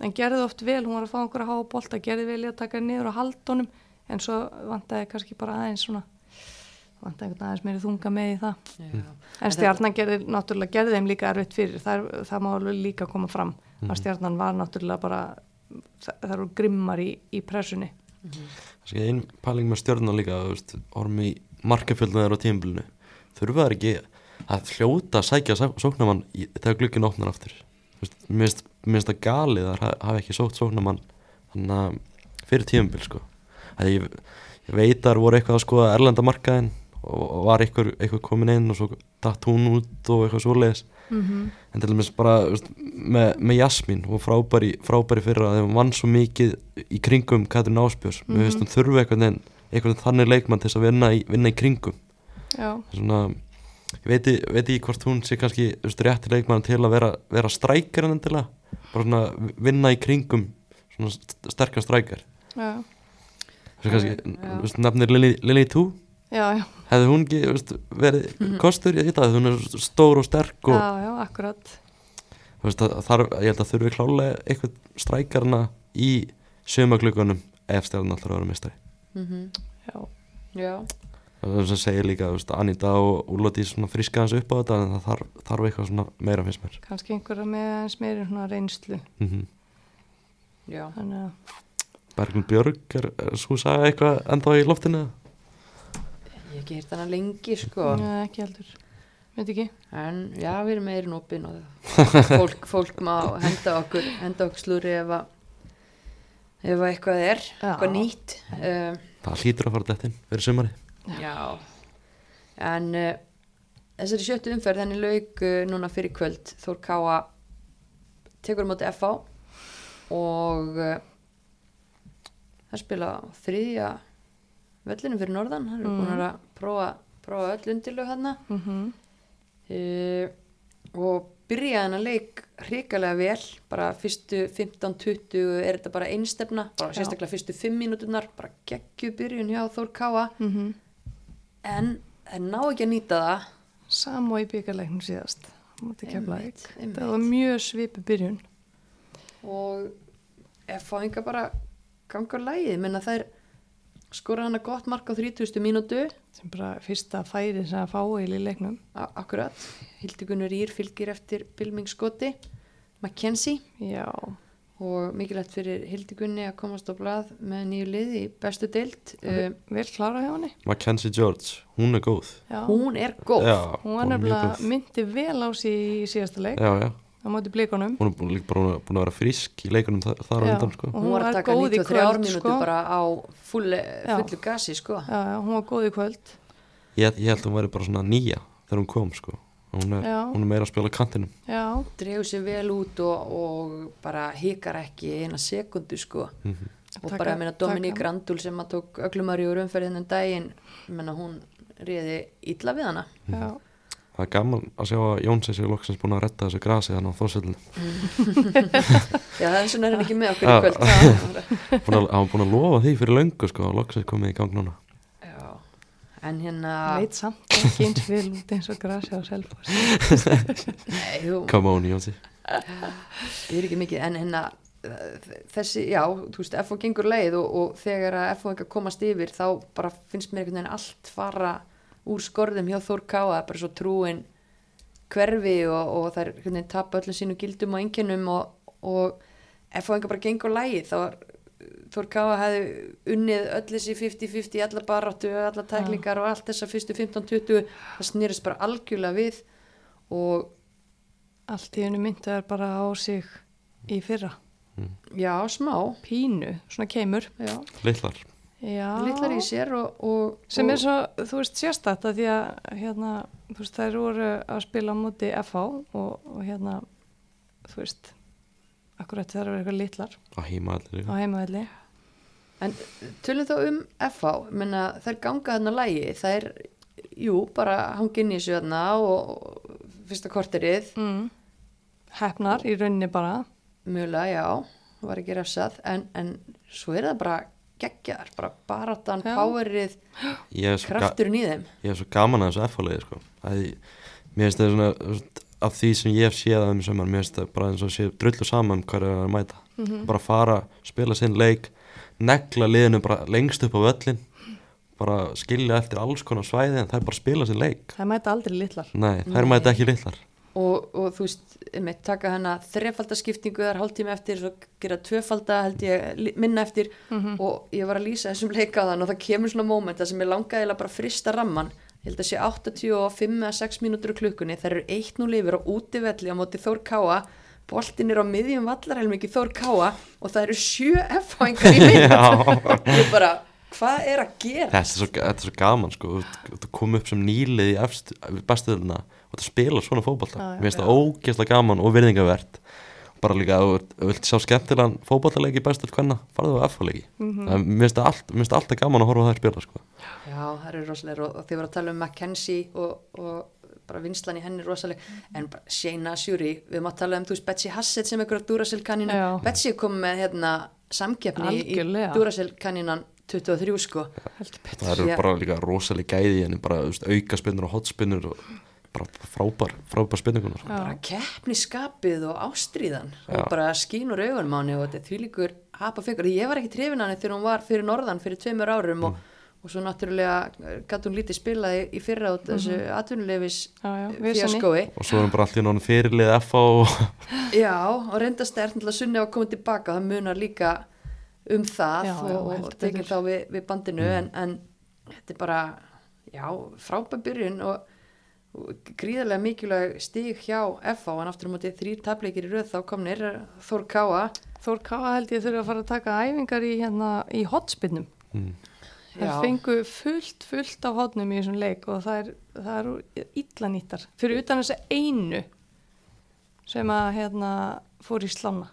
en gerði oft vel, hún var að fá einhverja að háa bolta, gerði vel í að taka niður á haldunum en svo vantaði kannski bara aðeins svona vantaði einhvern aðeins meiri þunga með í það. Já. en stjarnan gerði náttúrulega gerði þeim líka erfitt fyrir, það, það má alveg líka koma fram að stjarnan var náttúrulega bara það, það eru grimmar í, í pressunni. Kannski einn pæling með stjörnuna líka veist, markafjöldinu þeirra á tímbilinu þurfa þær ekki að hljóta að sækja í, þegar glukkin opnar aftur? Finnst það galið að hafa ekki þannig að fyrir tímbil sko. Að ég, ég veit að þær voru eitthvað að skoða erlenda markaðin og, var eitthvað, eitthvað komin inn og svo datt hún út og eitthvað svoleiðis. Mm -hmm. en til dæmis bara veist, með, með Jasmín og frábæri, frábæri fyrra þegar hún vann svo mikið í kringum Katrin Áspjörs, mm Mhm. -hmm. hún þurfi eitthvað neginn, eitthvað þannig leikmann til þess að vinna í, vinna í kringum. Svona, ég veit, veit ekki hvort hún sé kannski veist, rétti leikmann til að vera, vera strækjar en endilega, bara svona vinna í kringum svona st- sterkan strækjar já, þessu kannski, veist, nefnir Lily 2 já, já, hefði hún ekki veist, verið Mhm. kostur í þetta, hún er stór og sterk og já, já, akkurat. Þú veist, að þarf, ég held að þurfi klálega eitthvað strækarna í sömaglökunum ef stjarnan alltaf að vera mistari Mhm. já, Já. þú sem segir líka, þú veist, Anita og Úlóti svona friska hans upp á þetta en það þarf, þarf eitthvað svona meira finnst mér. Kannski einhverja með eins meiri svona reynslu. Mm Já, þannig að Berglund Björg, er, er svo sagði eitthvað ennþá í loftinu ég hef ekki hýrt hana lengi sko. Ja, ekki heldur, veit ekki. En já, við erum meirinn opinn og [laughs] fólk, fólk má henda okkur henda okkur slúri ef að ef að eitthvað er, Já. eitthvað nýtt. Um, það hlýtur að fara þetta inn fyrir sumari Já. En uh, þessari sjöttu umferð henni lauk uh, núna fyrir kvöld. Þór Káa tekur á móti FH og uh, það spila þriðja vellinu fyrir norðan hann er Mm. búin að prófa, prófa öll undirlög hann mm -hmm. uh, og byrjaði hann að leik hrikalega vel bara fyrstu 15-20 er þetta bara einstefna bara Já. sérstaklega fyrstu 5 mínúturnar bara geggju byrjun hjá Þór Káa Mhm. en það ná ekki að nýta það Sam og í byggarleiknum síðast. Einmitt, einmitt. það var mjög svipu byrjun og ef fá enga bara ganga á lægið, menna það er skora hana gott mark á 30. mínútu. Sem bara fyrsta færi sem að fá eil í leiknum. A- akkurat, Hildigunur Ír fylgir eftir Bilmingskoti Mackenzie. Já, og mikilvægt fyrir Hildigunni að komast á blað með nýju lið í bestu deild. Um, vel klára hjá henni. Mackenzie George, hún er góð. Já. hún er góð. Já, hún var er myndi vel á sig í síðasta leik. Já, já, á móti blíkonum hún er búin, líka bara búin að vera frisk í leikunum þar, þar á Já. undan sko. Hún, var að taka góð í 93 kvöld, mínútu sko. bara á fullu, Já. fullu gasi sko. Já, já, hún var góð í kvöld. Ég, ég held að hún væri bara svona nýja þegar hún kom sko. hún, er, hún er meira að spila kantinum. Já, dregur sér vel út og, og bara hikar ekki eina sekundu sko. Mm og Taka- bara, ég meina, Dominík Randúl sem að tók öglumari úr umferðin en daginn, ég meina, hún réði illa við hana. Já það er gaman að sjá að Jóns er loksins búin að retta þessu grasi þannig á þórsöldinu [laughs] já, það er svona er hann ekki með okkur í kvöld. Hann var búin að lofa því fyrir löngu sko, og loksins komið í gang núna. Já, en hérna veit samt ekki eins vel út eins og grasi á selfos come on Jónsi. Ég er ekki mikið en hérna þessi, já, þú veist, FO gengur leið og, og þegar að FO ekki komast yfir þá bara finnst mér einhvern veginn allt fara úr skorðum hjá Þór Káa bara svo trúin hverfi og, og það er einhvern veginn tapa öllum sínu gildum og enginnum og, og FO ekki bara gengur leið þá var Þór Káa hefði unnið öll þessi 50-50 alla baráttu, alla tæklingar og allt þessa fyrstu 15-20 það snýrist bara algjörlega við og allt í hennu myndaður bara á sig í fyrra. Já, smá. Pínu, svona keimur. Já. Litlar litlar í sér og, og, sem og, er svo, þú veist, sérstætt að því að hérna, þú veist, þær voru að spila á móti FH og, og hérna, þú veist akkurat það eru eitthvað litlar. Á heimavelli en tölum þá um FH menna þær ganga þarna lægi þær, jú, bara hangin í þessu þarna og, fyrsta korterið. Mm. hefnar í rauninni bara. Mjögulega, já, var ekki refsað en, en svo er það bara geggjar, bara baráttan, Já. powerið er krafturinn í þeim ég er svo gaman að þessu F-fáliði sko. Mér finnst það svona af því sem ég hef séð að þeim sem mér finnst það bara eins og sé drullu saman hvað er að mæta Mhm. bara fara, spila sinn leik negla liðinu bara lengst upp á völlin bara skilja eftir alls konar svæði en það er bara að spila sinn leik það mæta aldrei litlar nei, þær Nei. mæta ekki litlar og, og þú veist, einmitt, taka hana þrefaldaskiptingu þar hálftíma eftir svo gera tvöfalda held ég minna eftir. Og ég var að lýsa þessum leika á þann og það kemur svona móment það sem er langaði bara frista ramman ég held að sé 85 eða 6 mínútur klukkunni þær eru 1-0 yfir á útivelli á móti Þór Káa boltin er á miðjum vallarhelmingi Þór Káa og það eru 7 F-fængar í [laughs] mynd ég bara, hvað er að gera? Þetta er svo, þetta er svo gaman sko. þú veist, þú kom upp sem nýlið í efst, bestuðurna og það spila svona fótbolta Já, já. mér finnst það ógeðslega gaman og virðingavert bara líka að þú vilt sjá skemmtilegan fótbollaleiki bestur hvenna, farðu á F-leiki mm allt, mér finnst það alltaf gaman að horfa á það spila sko. Já, það eru rosalega og, og þið voru að tala um Mackenzie og, og bara vinslan í henni er rosalega en bara Shayna Shuri, við að tala um þú veist Betsy Hassett sem einhverja Duracell kaninu Já. Betsy kom með hérna samkeppni í Algjörlega. Duracell kaninan 23 sko betur það eru Já. bara líka rosalega gæði en bara auka spinnur og hotspinnur og bara frábær, frábær spinningunar sko. bara keppniskapið og ástríðan. Já. og bara skín úr augunum á henni og þetta er því líkur hapa fengur, ég var ekki trefin hann þegar hún var fyrir norðan fyrir tveimur árum og, og svo náttúrulega gæti hún lítið spilaði í fyrra út þessu atvinnulefis já, já, vesenni. fjaskói og svo erum bara allir náttúrulega fyrirlið F og [laughs] Já, og reyndast er til að sunni á að koma tilbaka. Það munar líka um það Já, og, og tekið þá við, við bandinu. En, en þetta er bara já, frábær byrjun og gríðarlega mikilvæg stig hjá FH en aftur á móti þrýr tapleikir í röð þá komnir eh, Þór Káa Þór Káa held ég þurfa að fara að taka æfingar í, hérna, í hotspinnum mm. Það fengu fullt, fullt af hotnum í þessum leik og það er, það er illa nýttar. Fyrir utan þessa einu sem að hérna fór í slána.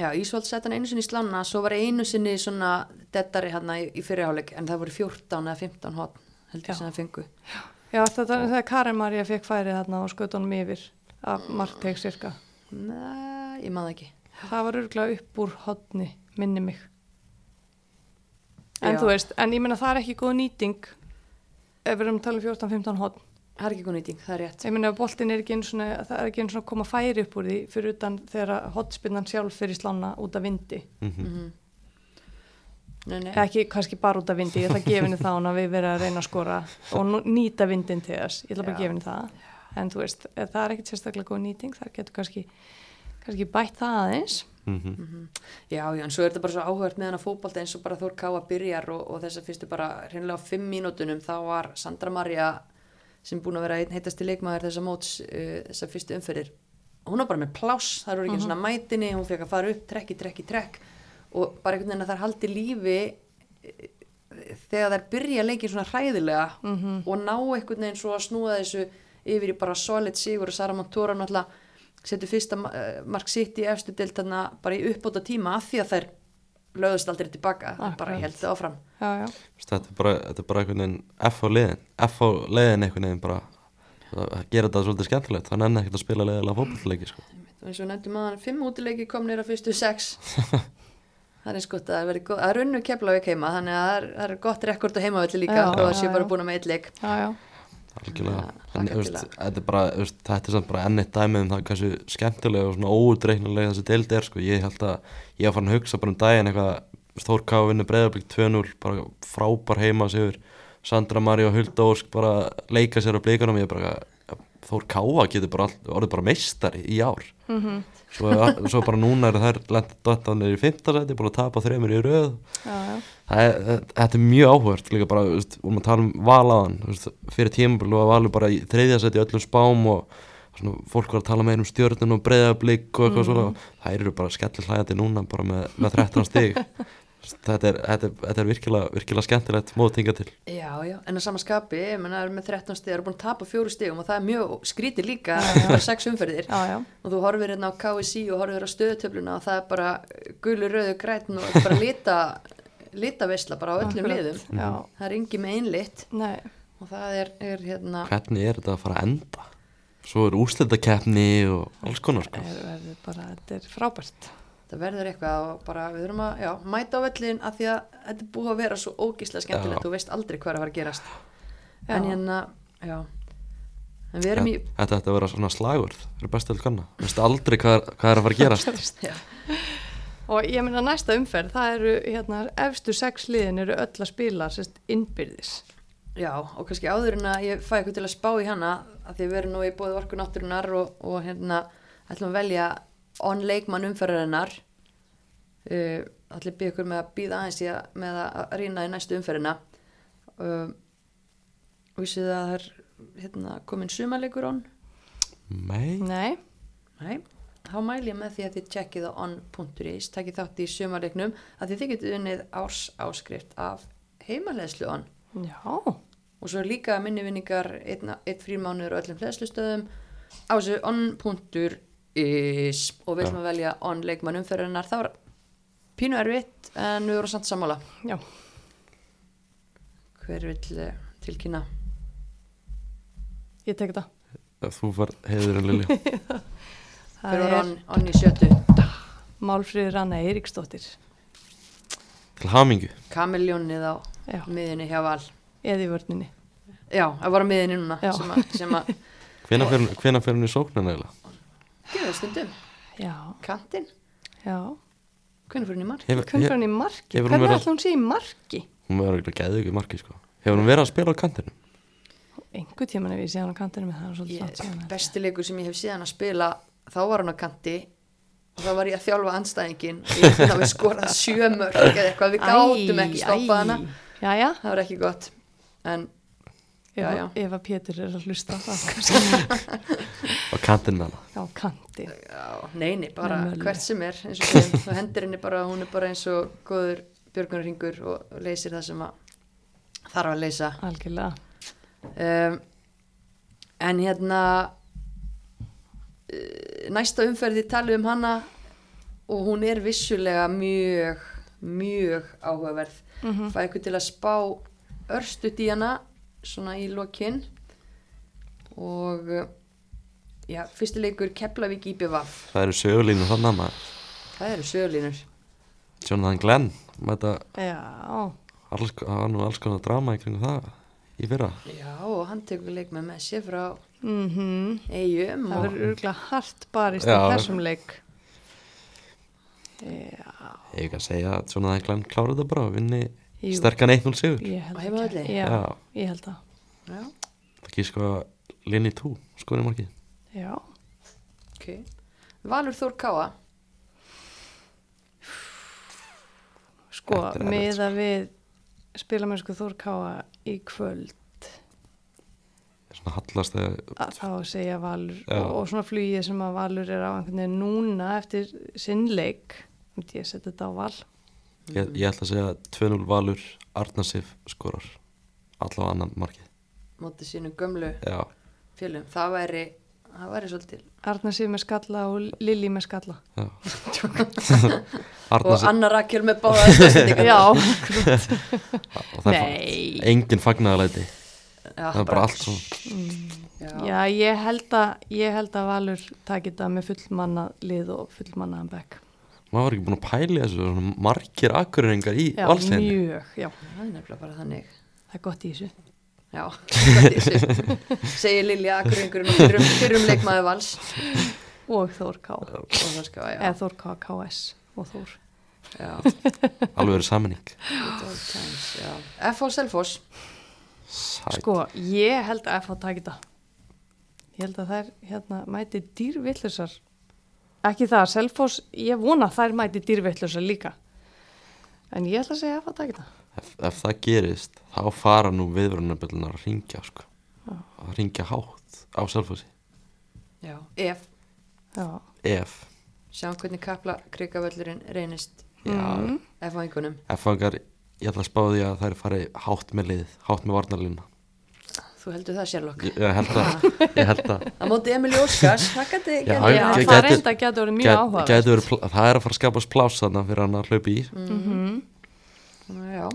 Já, Ísvald sett hann einu sinni í slána svo var einu sinni svona dettari hérna í, í fyrirháleik en það voru 14 eða 15 hotn held ég sem það fengu Já, þetta er þegar Karin Marja fekk færið þarna og skaut honum yfir af markteg cirka. Nei, ég maður ekki Það var örgulega upp úr hotni, minni mig. En Já. þú veist, en ég meina það er ekki góð nýting ef við erum að tala um 14-15 hotn. Það er ekki góð nýting, það er rétt Ég meina að boltin er ekki einu svona, það er ekki einu svona að koma færi upp úr því fyrir utan þegar hotspinnan sjálf fyrir slána út af vindi. Mm Nei, nei. Ekki kannski bara út af vindi, ég ætla að gefa henni hún að við verðum að reyna að skora og nýta vindin til þess, ég ætla bara að gefa henni það. En þú veist, ef það er ekkert sérstaklega góð nýting, það getur kannski, kannski bætt það aðeins. -hmm. Já, já, en svo er þetta bara svo áhugart með hana fótbolta eins og bara Þór Káa byrjar og, og þess að fyrstu bara hreinlega á fimm mínútunum þá var Sandra Maria sem búin að vera einn heitasti leikmaður þessa móts uh, þessa fyrstu umferðir hún var bara með pláss, það eru ekki svona mætinni hún fekk að fara upp, trekk í trekk í trekk og bara einhvern veginn að það er haldi lífi eh, þegar þær byrja leikin svona hræðilega Mhm. og ná einhvern veginn svo að snúa þessu yfir í bara solid sigur og Sara Montora náttúrulega setur fyrsta uh, mark sitt í efstu deild þarna bara í uppbóta tíma af því að þær lögðust aldrei tilbaka, það bara Akkurat. held það áfram Já, já, þetta, er bara, þetta er bara einhvern veginn F á liðin F á liðin einhvern veginn bara að gera þetta svolítið skemmtilegt þannig enn ekkert að spila liðilega fótballleiki sko. eins og nefndum að fimm útileiki komnir á fyrstu sex [laughs] það er eins gott að það verði það er unnu keflavík heima þannig að það er, það er gott rekord á heimavelli líka Já, og það sé bara búin með eitt leik. Að- þetta er bara þetta er samt bara enn eitt dæmið um það hversu skemmtilega og svona óutreiknulega þessi deild er sko. ég held að ég var farin að hugsa bara um daginn eitthvað Þórká vinnu breyðarblik 2-0 bara frábær heima sigur Sandra Maria og Hulda Ósk bara leika sér á blikunum. Ég bara Þórká getur bara orðið bara meistari í ár. Mm svo, svo bara núna er þær lendið í fimmtasæti búin að tapa þreymur í röð. Já, já. Það er, þetta er mjög áhugert líka bara, veist, vorum að tala um valaðan veist, fyrir tímabölu og valur bara í þriðja seti í öllum spám og svona, fólk var að tala meira um stjórnun og breyðablík og eitthvað svona, það eru bara skellir hlæðandi núna bara með, með 13 stig [laughs] þetta er, þetta er, þetta er virkilega, virkilega skemmtilegt mót hinga til Já, já, en að sama skapi, ég menna, það eru með 13 stig, það eru búin að tapa fjóru stigum og það er mjög skrítið líka, það er sex umferðir já, já. og þú horfir hérna á KSI og horfir á stöðutöfluna og það er bara gulur, rauðu, grætn og bara lita, litavisla bara á öllum liðum. Já, Það er engi með einlitt nei, og það er, er hérna, hvernig er þetta að fara að enda svo er úrslitakeppni og alls konar sko. er, er bara, þetta er frábært. Það verður eitthvað og bara við þurfum að, já, mæta á vellin að því að þetta er búið að vera svo ógíslega skemmtilegt, þú veist aldrei hvað er að fara að gerast. Já. En hérna, já, en við erum í, þetta ætti að vera svona slagur fyrir bestöld kanna, veist aldrei hvað er, hvað er að fara að [laughs] gerast. Og ég meina næsta umferð, það eru, hérna, efstu sex liðin eru öll að spila, sérst, innbyrðis. Já, og kannski áður en að ég fæ eitthvað til að spá í hana að því við erum nú í bóði orku náttúrunar og, og hérna ætlum að velja on leikmann umferðarinnar uh, allir býð ykkur með að býða aðeins í að, með að rýna í næstu umferðina. Uh, og vissið að það er hérna, komin sumarleikur on? Nei, Nei, Nei, þá mæl ég með því að þið tjekkið á on.is, takkið þátt í sumarleiknum að þið þið getið unnið árs áskrift af heimaleðslu on. Já, og svo er líka minnivinningar einn, einn frímánuður á öllum hlæðslustöðum á þessu on.is og við ætlum að velja on leikmann umferðinar það var pínu erfitt en við vorum samt sammála já. hver vill eh, tilkynna Ég tek [laughs] það. þú var heiðurinn Lilja hver Það var er on, on í sjötu Málfríður Anna Eiríksdóttir, til hamingu kamiljónið á já, miðinni hjá Val eða í vörninni. já, það var á miðinni núna Já. sem að, sem að hvenær fer, hún í sóknina eiginlega? Gefa stundum, Já, kantinn. Já. hvernig fyrir hún í mark Hefur- Hvernig hann í marki? Hvernig ætla hún sé í marki? hún verður ekki að geða ykkur marki sko. Hefur hún verið að spila á kantinu? einhver tíman ef ég sé hann á kantinu með það er svolítið Ég, langt síðan, held ég. besti leikur sem ég hef síðan að spila þá var hann á kanti. Og þá var ég að þjálfa anstæðingin og ég finna að við skorað sjömör eða eitthvað, við gátum ekki stoppað hana. Jæja, það var ekki gott. En Já, já. ef að Pétur er að hlusta [laughs] kantinu með hana. Já, neini, bara möllu. hvert sem er eins og hendur henni bara hún er bara eins og góður björgunarringur og, og leysir það sem að þarf að leysa. Algjörlega. Um, en hérna uh, næsta umferði tali um hana og hún er vissulega mjög mjög áhugaverð. Mm Mhm. fæ ykkur til að spá örstut í hana svona í lokinn og uh, já, fyrsti leikur Keflavík IBVF Það eru sögulínu þannig að maður. Það eru sögulínur. Jonathan Glenn Mæta, Já, alls, það var nú alls konar drama í kringum það í fyrra. Já, og hann tekur leik með sér frá mhm. Eigum Það og verður örgulega hart barist Já. í þessum leik. Já, Ég ekki að segja að Jonathan Glenn klára þetta bara og vinni Jú. sterkan 1-0 sigur. Ég held ekki. Já, ég held það. Já, Það ekki sko Linni 2 skoðum markið. Já, ok. Valur Þór Káa sko, er erfitt, miða við spilamennsku Þór Káa í kvöld. Svona hallast að þá segja Valur Já. og, og svona flugið sem að Valur er á einhvern veginn núna eftir sinnleik myndi ég setja þetta á Val ég, ég ætla að segja 2-0 Valur Arnarsif skorar. Allavega annan markið. Mótið sínu gömlu Já, fjölum það væri, það væri svolítil. Arna Sif með skalla og Lili með skalla. Já. [laughs] Og Arnarsif Anna Rakel með báða Já, það engin fagnaðalæti það er bara allt svona. Já. Já, ég held að ég held að Valur taki þetta með fullmanna lið og fullmannaðan bekk maður var ekki búin að pæli þessu margir akkurringar í Já, valsteginu mjög, já, það er nefnilega bara þannig. Það er gott í þessu. Já, [laughs] gott í þessu. Segir Lilja Akureyngurinn og fyrrum, leikmaður vals. Og Þór K. Það já, eða Þór K, KS og Þór. Já, alveg times, já. F.O. Selfoss. Sæt. Sko, ég held að FH taki þetta. Ég held að þær hérna mæti dýrvillusar ekki það, Selfoss, ég vona að þær mæti dýrvillusar líka. En ég ætla að segja FH taki þetta ef, ef það gerist þá fara nú viðvörunarbjöldunar að ringja sko. að ringja hátt á selfossi. Já, ef, Já, ef. Sjáum hvernig kapla krikavöllurinn reynist Mm. F.O.ingunum ef fangar ég ætla að spá því að þær fari hátt með liðið hátt með varnarlínuna þú heldur það Sherlock? Ég, ég held að ég held að [laughs] á móti Emilí Óskars, það gæti Já, já Gæti- það gæti- reynda getur verið mjög Gæt- áhuga gæti verið pl- það er að fara að skapast pláss þarna fyrir hann að hlaupa í. Mm Já,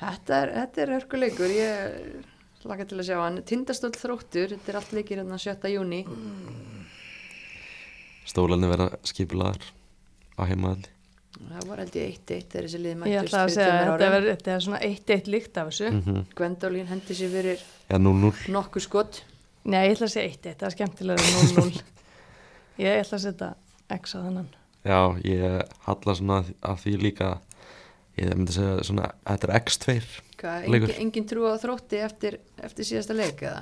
þetta er, þetta er hörkuleikur, ég laka til að sjá hann. Tindastóll þróttur, þetta er allt leikir hérna 7. júni. stólanir vera skipilaðar á heimaðalli Það var held ég 1-1 þegar þessi liði Ég mættust ætla að segja að þetta, er svona eitt eitt líkt af þessu. Mm -hmm. Gwendolín hendi sér fyrir ja, 0-0 nokkuð skott. Nei, ég ætla að segja eitt eitt, það er skemmtilega 0-0 [laughs] Ég ætla að setja X á þennan. Já, ég halla svona að, að því líka. Ég myndi segja svona þetta er X2 Hvað, engin, engin trú á þrótti eftir, eftir síðasta leik eða?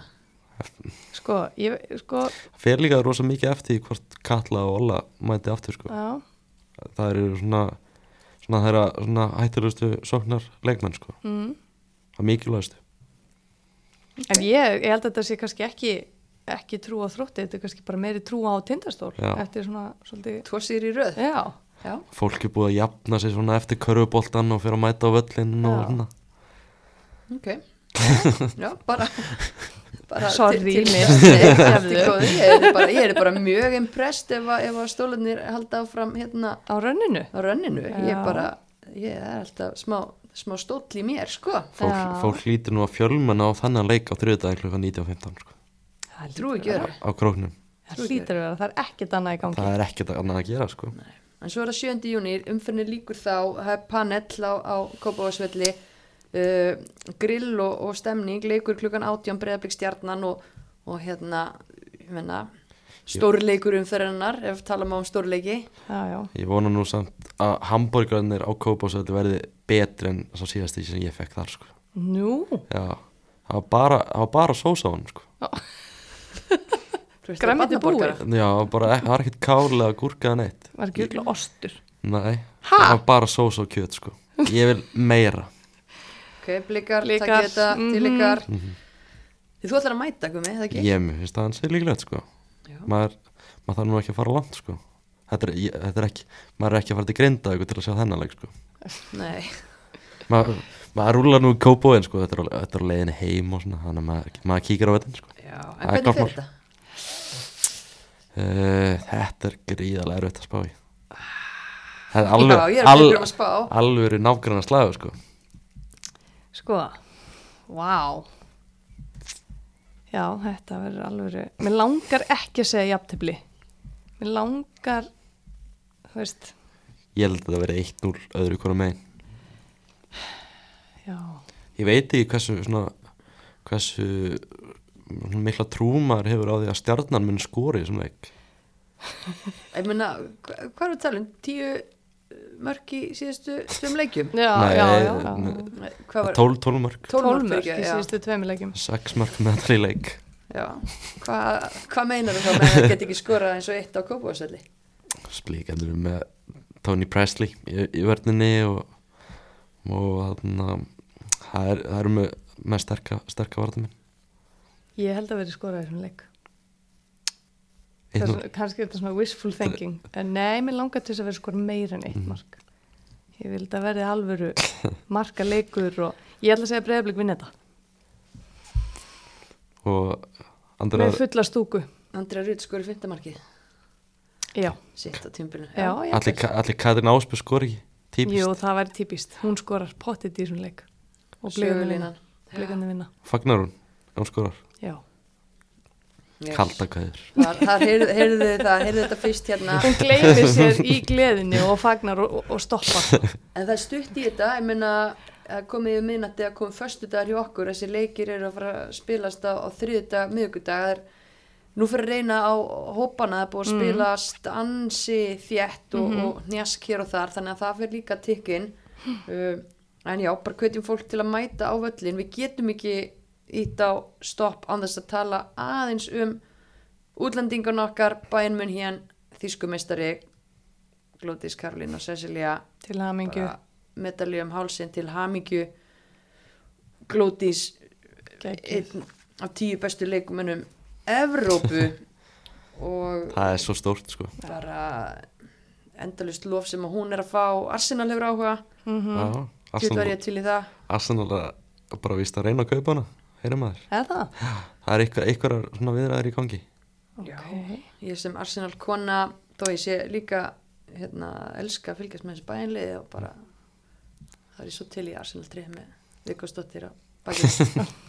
Sko, ég, sko, fer líka rosa mikið eftir því hvort Katla og Olla mæti aftur sko. já. Það eru svona svona þeirra svona hættulegustu sóknar leikmenn sko, mm. það er mikilvægastu En ég, ég held að þetta sé kannski ekki ekki trú á þrótti, þetta er kannski bara meiri trú á tindastól Já. eftir svona svolítið Tvo sýr í röð? Já, Já. fólk er búið að jafna sig svona eftir körfuboltan og fyrir að mæta á völlin og svona Ok. [laughs] Já, bara... bara Sorry, til- [laughs] til- mist. Ég er bara, ég er bara mjög impressed ef að, ef að stólarnir halda áfram hérna á rönninu á rönninu ég Já. bara, ég er alltaf smá, smá stóll í mér sko. Fólk, lítur nú að fjölmenna á þannig leik á þriðdagi klukkan 19.15 sko, Það trú hlýtur ekki vera. á króknum. Það hlýtur að vera, það er ekkert annað í gangi. Það er ekkert annað að gera sko. en svo er það 7. júni, umfyrinni líkur þá það er panel á, á Kópavásvelli uh, grill og, og stemning, leikur klukkan 18 breyðablik stjarnan og, og hérna ég menna stórleikur umferðinnar, ef tala má um stórleiki. Já, já, ég vona nú samt að hambúrgarnir á Kópásöldu verði betri en svo síðast því sem ég fekk þar sko. Nú, Já, það var bara, það var bara sósa á hann sko. [laughs] Grænmeti búið? Já, bara, það var ekkert kálega gúrkaða neitt var ekki ykkur ostur Nei, Ha? það var bara sósa og kjöt sko. Ég vil meira Ok, blikar, Blikar, takkið þetta til mhm. ykkar Mhm. Þið þú ætlar að mæta, gumi, eða ekki? Ég finnst það hans líklegt sko. Já. maður, maður þarf nú ekki að fara langt sko. þetta, er, ég, þetta er ekki maður er ekki að fara til grinda til að sjá þennan leik sko. Nei, maður, maður rúlar nú í kópóin sko. þetta, er þetta er á leiðinni heim og svona þannig að maður, maður kíkir á þetta sko. já, en Það er hvernig mál. þetta? uh, þetta er gríðarlega erfitt að spá í þetta er Já, alveg, ég er um að spá alveg nágrann að slagu sko. Sko, vá Já, þetta verður alveg Mér langar ekki að segja jafntefli Mér langar Þú veist ég held að það veri 1-0 öðru hvora megin Já, ég veit ekki hversu svona, hversu svona mikla trúmar hefur á því að stjarnan mun skori í þessum leik Ég meina, hva- hvað er við talum? Tíu uh, mörk í síðustu tveim leikjum? já, Nei, já, já, já. var? 12, 12 mörg Tólf mörk, Tólmörk fyrir í síðustu tveimuleikjum 6 mörg með allir í leik Já, hvað hva meinar þú þá með að það get ekki skorað eins og eitt á kópúaselli? slíkandur með Tony Presley í, í vörninni og, og þannig það er, það er með, með sterka, sterka vartaminn Ég held að verði skorað í þessum leik. Það er svona- kannski er þetta svona wishful thinking. En nei, mér langar til þess að vera skor meira en eitt Mhm. mark. Ég vil þetta verði alvöru marka leikur og ég ætla að segja breyðablik vinna þetta. Og Andra, með fulla stúku. Andrea Rudd skori fyndamarkið já, sitt á tímbilinu allir, allir Katrin Ásbjörn skori ekki? Típist, Jú, það væri típist, hún skorar pottit í þessum leik. Og blikarnir vinna, fagnar hún? Ef hún skorar, já, Yes. kalda kvæður Þar, þar heyrðu, heyrðu það, heyrðu þetta fyrst hérna. Hún gleymir sér í gleðinu og fagnar og, og, stoppar. En það stutt í þetta, ég meina að komið í minnati að komið förstu dagar hjá okkur, þessi leikir eru að fara að spilast á, á þriðudag, miðugudag, það er nú fyrir að reyna á hópana, það er búið að spilast ansi þjætt og, og njask hér og þar, þannig að það fyrir líka tikkin. Uh, en já, bara hvetjum fólk til að mæta á völlin, við getum ekki ít á stopp án þess að tala aðeins um útlendingun okkar, bæinn mun hér, þýskumestari, Glótis Karolín og Cecilia til hamingju. medalju um hálsin til hamingju. Glótis einn af tíu bestu leikumennum Evrópu og [laughs] það er svo stórt sko. bara endalust lof sem að hún er að fá. Arsenal hefur áhuga. Mm var Arsenal, ég til í það? Arsenal er bara víst að reyna að kaupa hana heyra maður, eða það? það er eitthvað, eitthvað svona viðræðir í gangi. Já. ok. ég sem Arsenal kona þó ég sé líka hérna, elska að fylgjast með þessu bæinliði og bara það er ég svo til í Arsenal 3 með Vikosdóttir á bakið [laughs]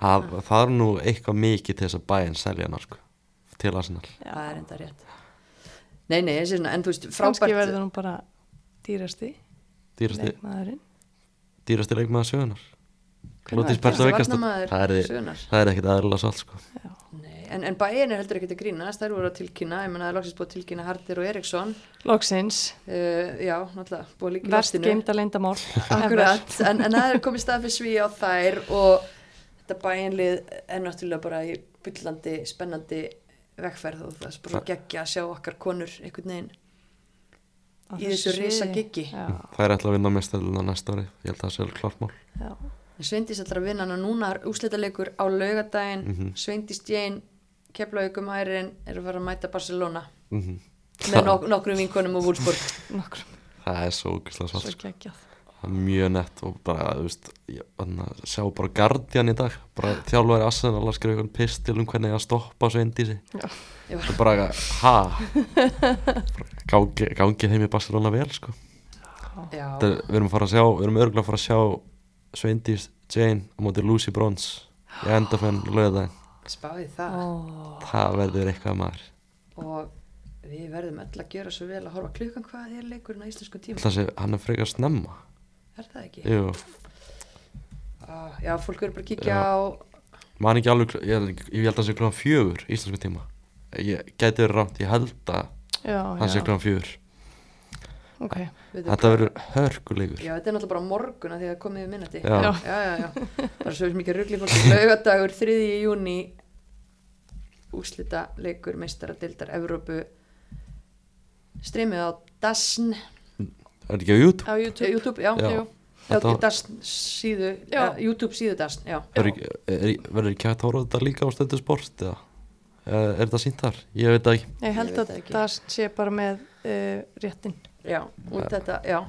það, það er nú eitthvað mikið til þess að bæinn selja hana sko, til Arsenal. Það er enda rétt. Nei, nei, þessi svona, en þú veist, frábært verður hún bara dýrasti dýrasti, leikmaðurinn. dýrasti leikmaður sögunar Lótis varnarmaður það er, það er ekkit aðrilega svolít sko. Nei, en, en bæin er heldur ekkert að grínast, þær voru að tilkynna, ég menna það er loksins búið að tilkynna Hardir og Eriksson, loksins, uh, já, náttúrulega, búið líka í verst geimda leyndamál [laughs] Akkurat, en, en það er komið stað fyrir sví á þær og þetta bæinlið er náttúrulega bara í byllandi, spennandi vegferð og það er bara svo geggja að sjá okkar konur einhvern veginn í þessu risa giggi. já, það er ætla að vinna mestarluna næsta ári ég held að það sé alveg klart mál Sveindís ætlar að vinna hana núna, úslitaleikur á laugadaginn, Mhm. Sveindís Jane, Keflaugum Ærin er að fara að mæta Barcelona mm -hmm. með nok nokkrum vinkonum og Wolfsburg. nokkrum, það er svo ógislega svo svolít sko. geggjað það er mjög nett og bara, þú veist ég, sjá bara Guardian í dag. Bara þjálfæri Arsenal að skrifa einhvern pistil um hvernig að stoppa Sveindísi Ég var- það er bara, ha? Bara gangi, gangi þeim í Barcelona vel sko. Já, Þetta er, við erum að fara að sjá, við erum örgulega að fara að sjá Sveindís Jane á móti Lucy Bronze í endafenn lögðaðin spáði það. Ó, það verður eitthvað maður. Og við verðum öll að gera svo vel að horfa klukkan hvað er leikurinn á íslensku tíma. Það sé, hann er frekar snemma er það ekki? Jú, Ah, já, fólk verður bara að kíkja á man ekki alveg, ég, ég held að það sé klukkan fjögur íslensku tíma ég gæti verið rámt, ég held að já, það sé já. klukkan fjögur ok. Veitum Þetta hvað- verður hörkuleikur Já, þetta er náttúrulega bara morgun að því að komið við minnati. Já. Já. já, já, já. Bara svo mikið ruggli fólk. Laugadagur 3. júni úslita leikur meistaradildar Evrópu streymið á DASN Er þetta ekki á YouTube? Á YouTube. YouTube, já, Já. já. Þetta- Já, DASN síðu, Já. ja, YouTube síðu DASN, já. Er ekki- er- Verður ekki hægt að horfa á þetta líka á stöðu sport eða? Er þetta sínt þar? Ég veit ekki Ég held Ég að það ekki. það sé bara með uh, réttin. Já, og þetta, já.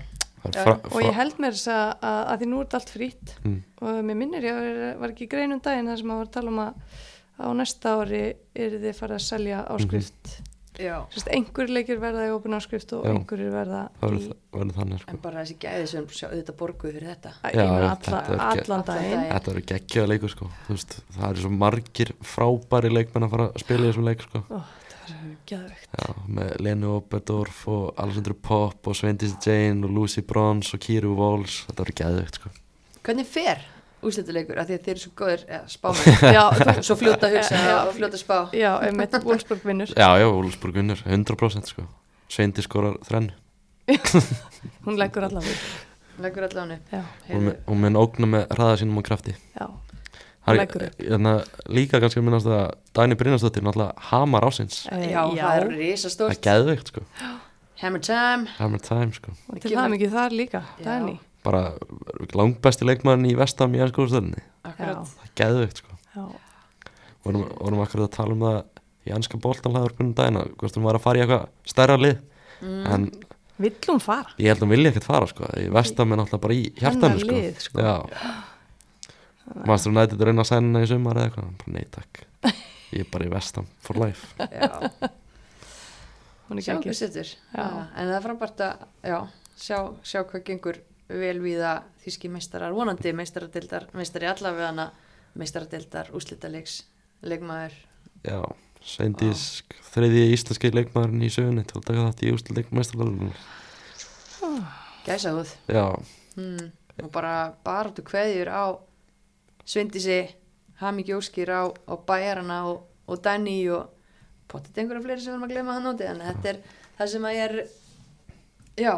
Já, fra, Og ég held mér þess að, að, að því nú er þetta allt frýtt Mm. og mér minnir ég var, var ekki í greinum daginn þar sem að var að tala um að á næsta ári er þið farið að selja áskrift. Já. Sérst, einhver leikir verða í opin áskrift og einhverjir verða í verður verður þannig sko. En bara þessi gæði sem sjá auðvitað borguð fyrir þetta. Já, ég meina þetta alla, ekki- allan daginn. Þetta verður geggjaða leikur sko. Þú veist, Það eru svo margir frábæri leikmenn að fara að spila í þessum leik sko. Ó, það var geðveikt. Já, með Lenu Oberdorf og Alessandro Pop og Svendis Jane og Lucy Bronze og Kiru Walls Þetta verður geðveikt sko. Hvernig fer úslituleikur? Af því að þeir eru svo góðir spámenn. [laughs] Svo fljóta hugsa Já. og fljóta spá. já, einmitt Wolfsburg vinnur. Já, já, Wolfsburg vinnur, 100% sko. Sveindi skorar þrennu [laughs] Hún leggur allavega. Leggur allan upp. Já, Hún mun- hún ógna með hraða sínum og krafti já. Það Leggur er upp. hérna, líka kannski minnast að Dæni Brynjarsdóttir náttúrulega hamar ásins Eh, Já, það er risastórt. Það er geðveikt sko, Hammer time. hammer time sko Og til það mikið þar líka, Já. Bara langbæsti leikmann í vestam í Akkurat. Það er geðveikt sko. Já, vorum, vorum akkurat að tala um það í ennska boltanlegaður hvernig dagina hvort hún var að fara í eitthvað stærra lið. Mm. en vill hún fara? ég held að hún vilja ekkert fara sko. Í vestam er náttúrulega bara í hjartanu Hennar sko, lið, sko. Já. Master United reyna að sæna hana í sumar eða eitthvað. Bara nei takk. Ég er bara í vestam for life. Já, Hún er sjá ekki hvað setur. Já. En það er frábært að, já, sjá, sjá hvað gengur vel við að þýski meistarar, vonandi meistaradildar, meistari allavega hana, meistaradildar, úslitaleiks, leikmaður. Já, Sveindís þriði íslenski leikmaðurinn í sögunni til að taka þátt í úsleik meistarlega Gæsa húð. Já, Hmm. Og bara baráttu kveðjur á Svindísi, Hamiki Óskir á, á bæjarana og, og Danny og potið einhverja fleiri sem við erum að glema hann úti en þetta er það sem að ég er já,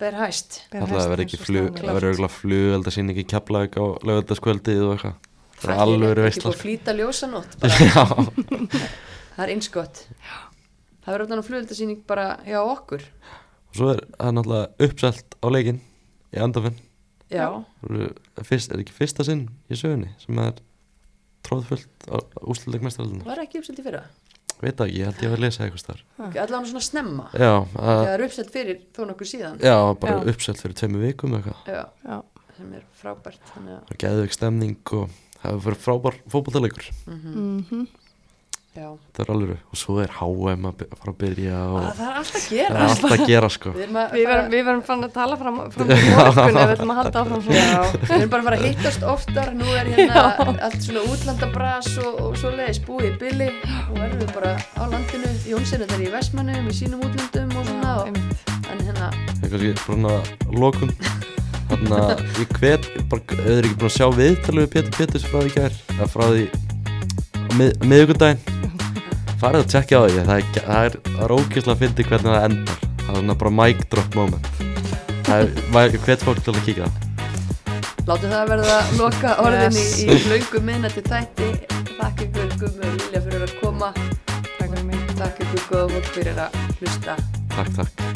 ber hæst. Það verður ekki flug er. það verður auðvitað flug sín ekki keflaug á lögöldaskvöldið og eitthvað. Það er er alveg ekki veistla búið að sko. flýta ljósanótt [laughs] bara, Já, það er eins gott. Það verður þannig flugeldasýning bara hjá okkur. Og svo er það náttúrulega uppselt á leikinn í andafinn já, Það fyrst, er ekki fyrsta sinn í sögunni sem er tróðfullt á úsleik meistarlega var ekki uppselt í fyrra veit það ekki, ég held ég að lesa eitthvað starf allavega svona snemma? Já, að, það er uppselt fyrir þó nokkur síðan? Já, bara Já. uppselt fyrir tveimu vikum eitthvað. Já, Já, sem er frábært þannig að það er geðveik stemning og það hefur verið frábær fótballtalegur mhm. Já. það er alveg, og svo er HM að fara að byrja og Að það er alltaf að það gera er alltaf að gera sko. Við erum að Við fara- verðum, við verðum fann að tala fram, fram í [laughs] morgun ef við ætlum að halda áfram. Já, við erum bara að fara að hittast oftar. Nú er hérna allt svona útlandabras og, og svo leiðis búið í billi og verðum við bara á landinu. Jónsinu þar í Vestmannum í sínum útlandum og svona og, en hérna, ég kannski svona lokum. Þannig að ég hvet bara, auðvitað ekki búin að sjá við Pétur Péturs frá því í gær. Eða frá því mið, miðvikudaginn farið að tjekkja á því það er, er, er ógeðslega að fyndi hvernig það endar. Það er svona bara mic drop moment. Það er, ég hvet fólk til að kíka það látum það verða loka orðin Yes. í, í laungu minnati þætti. Takk ykkur Gummi og Lilja fyrir að koma. Takk fyrir mig. Takk ykkur góða fólk fyrir að hlusta. Takk takk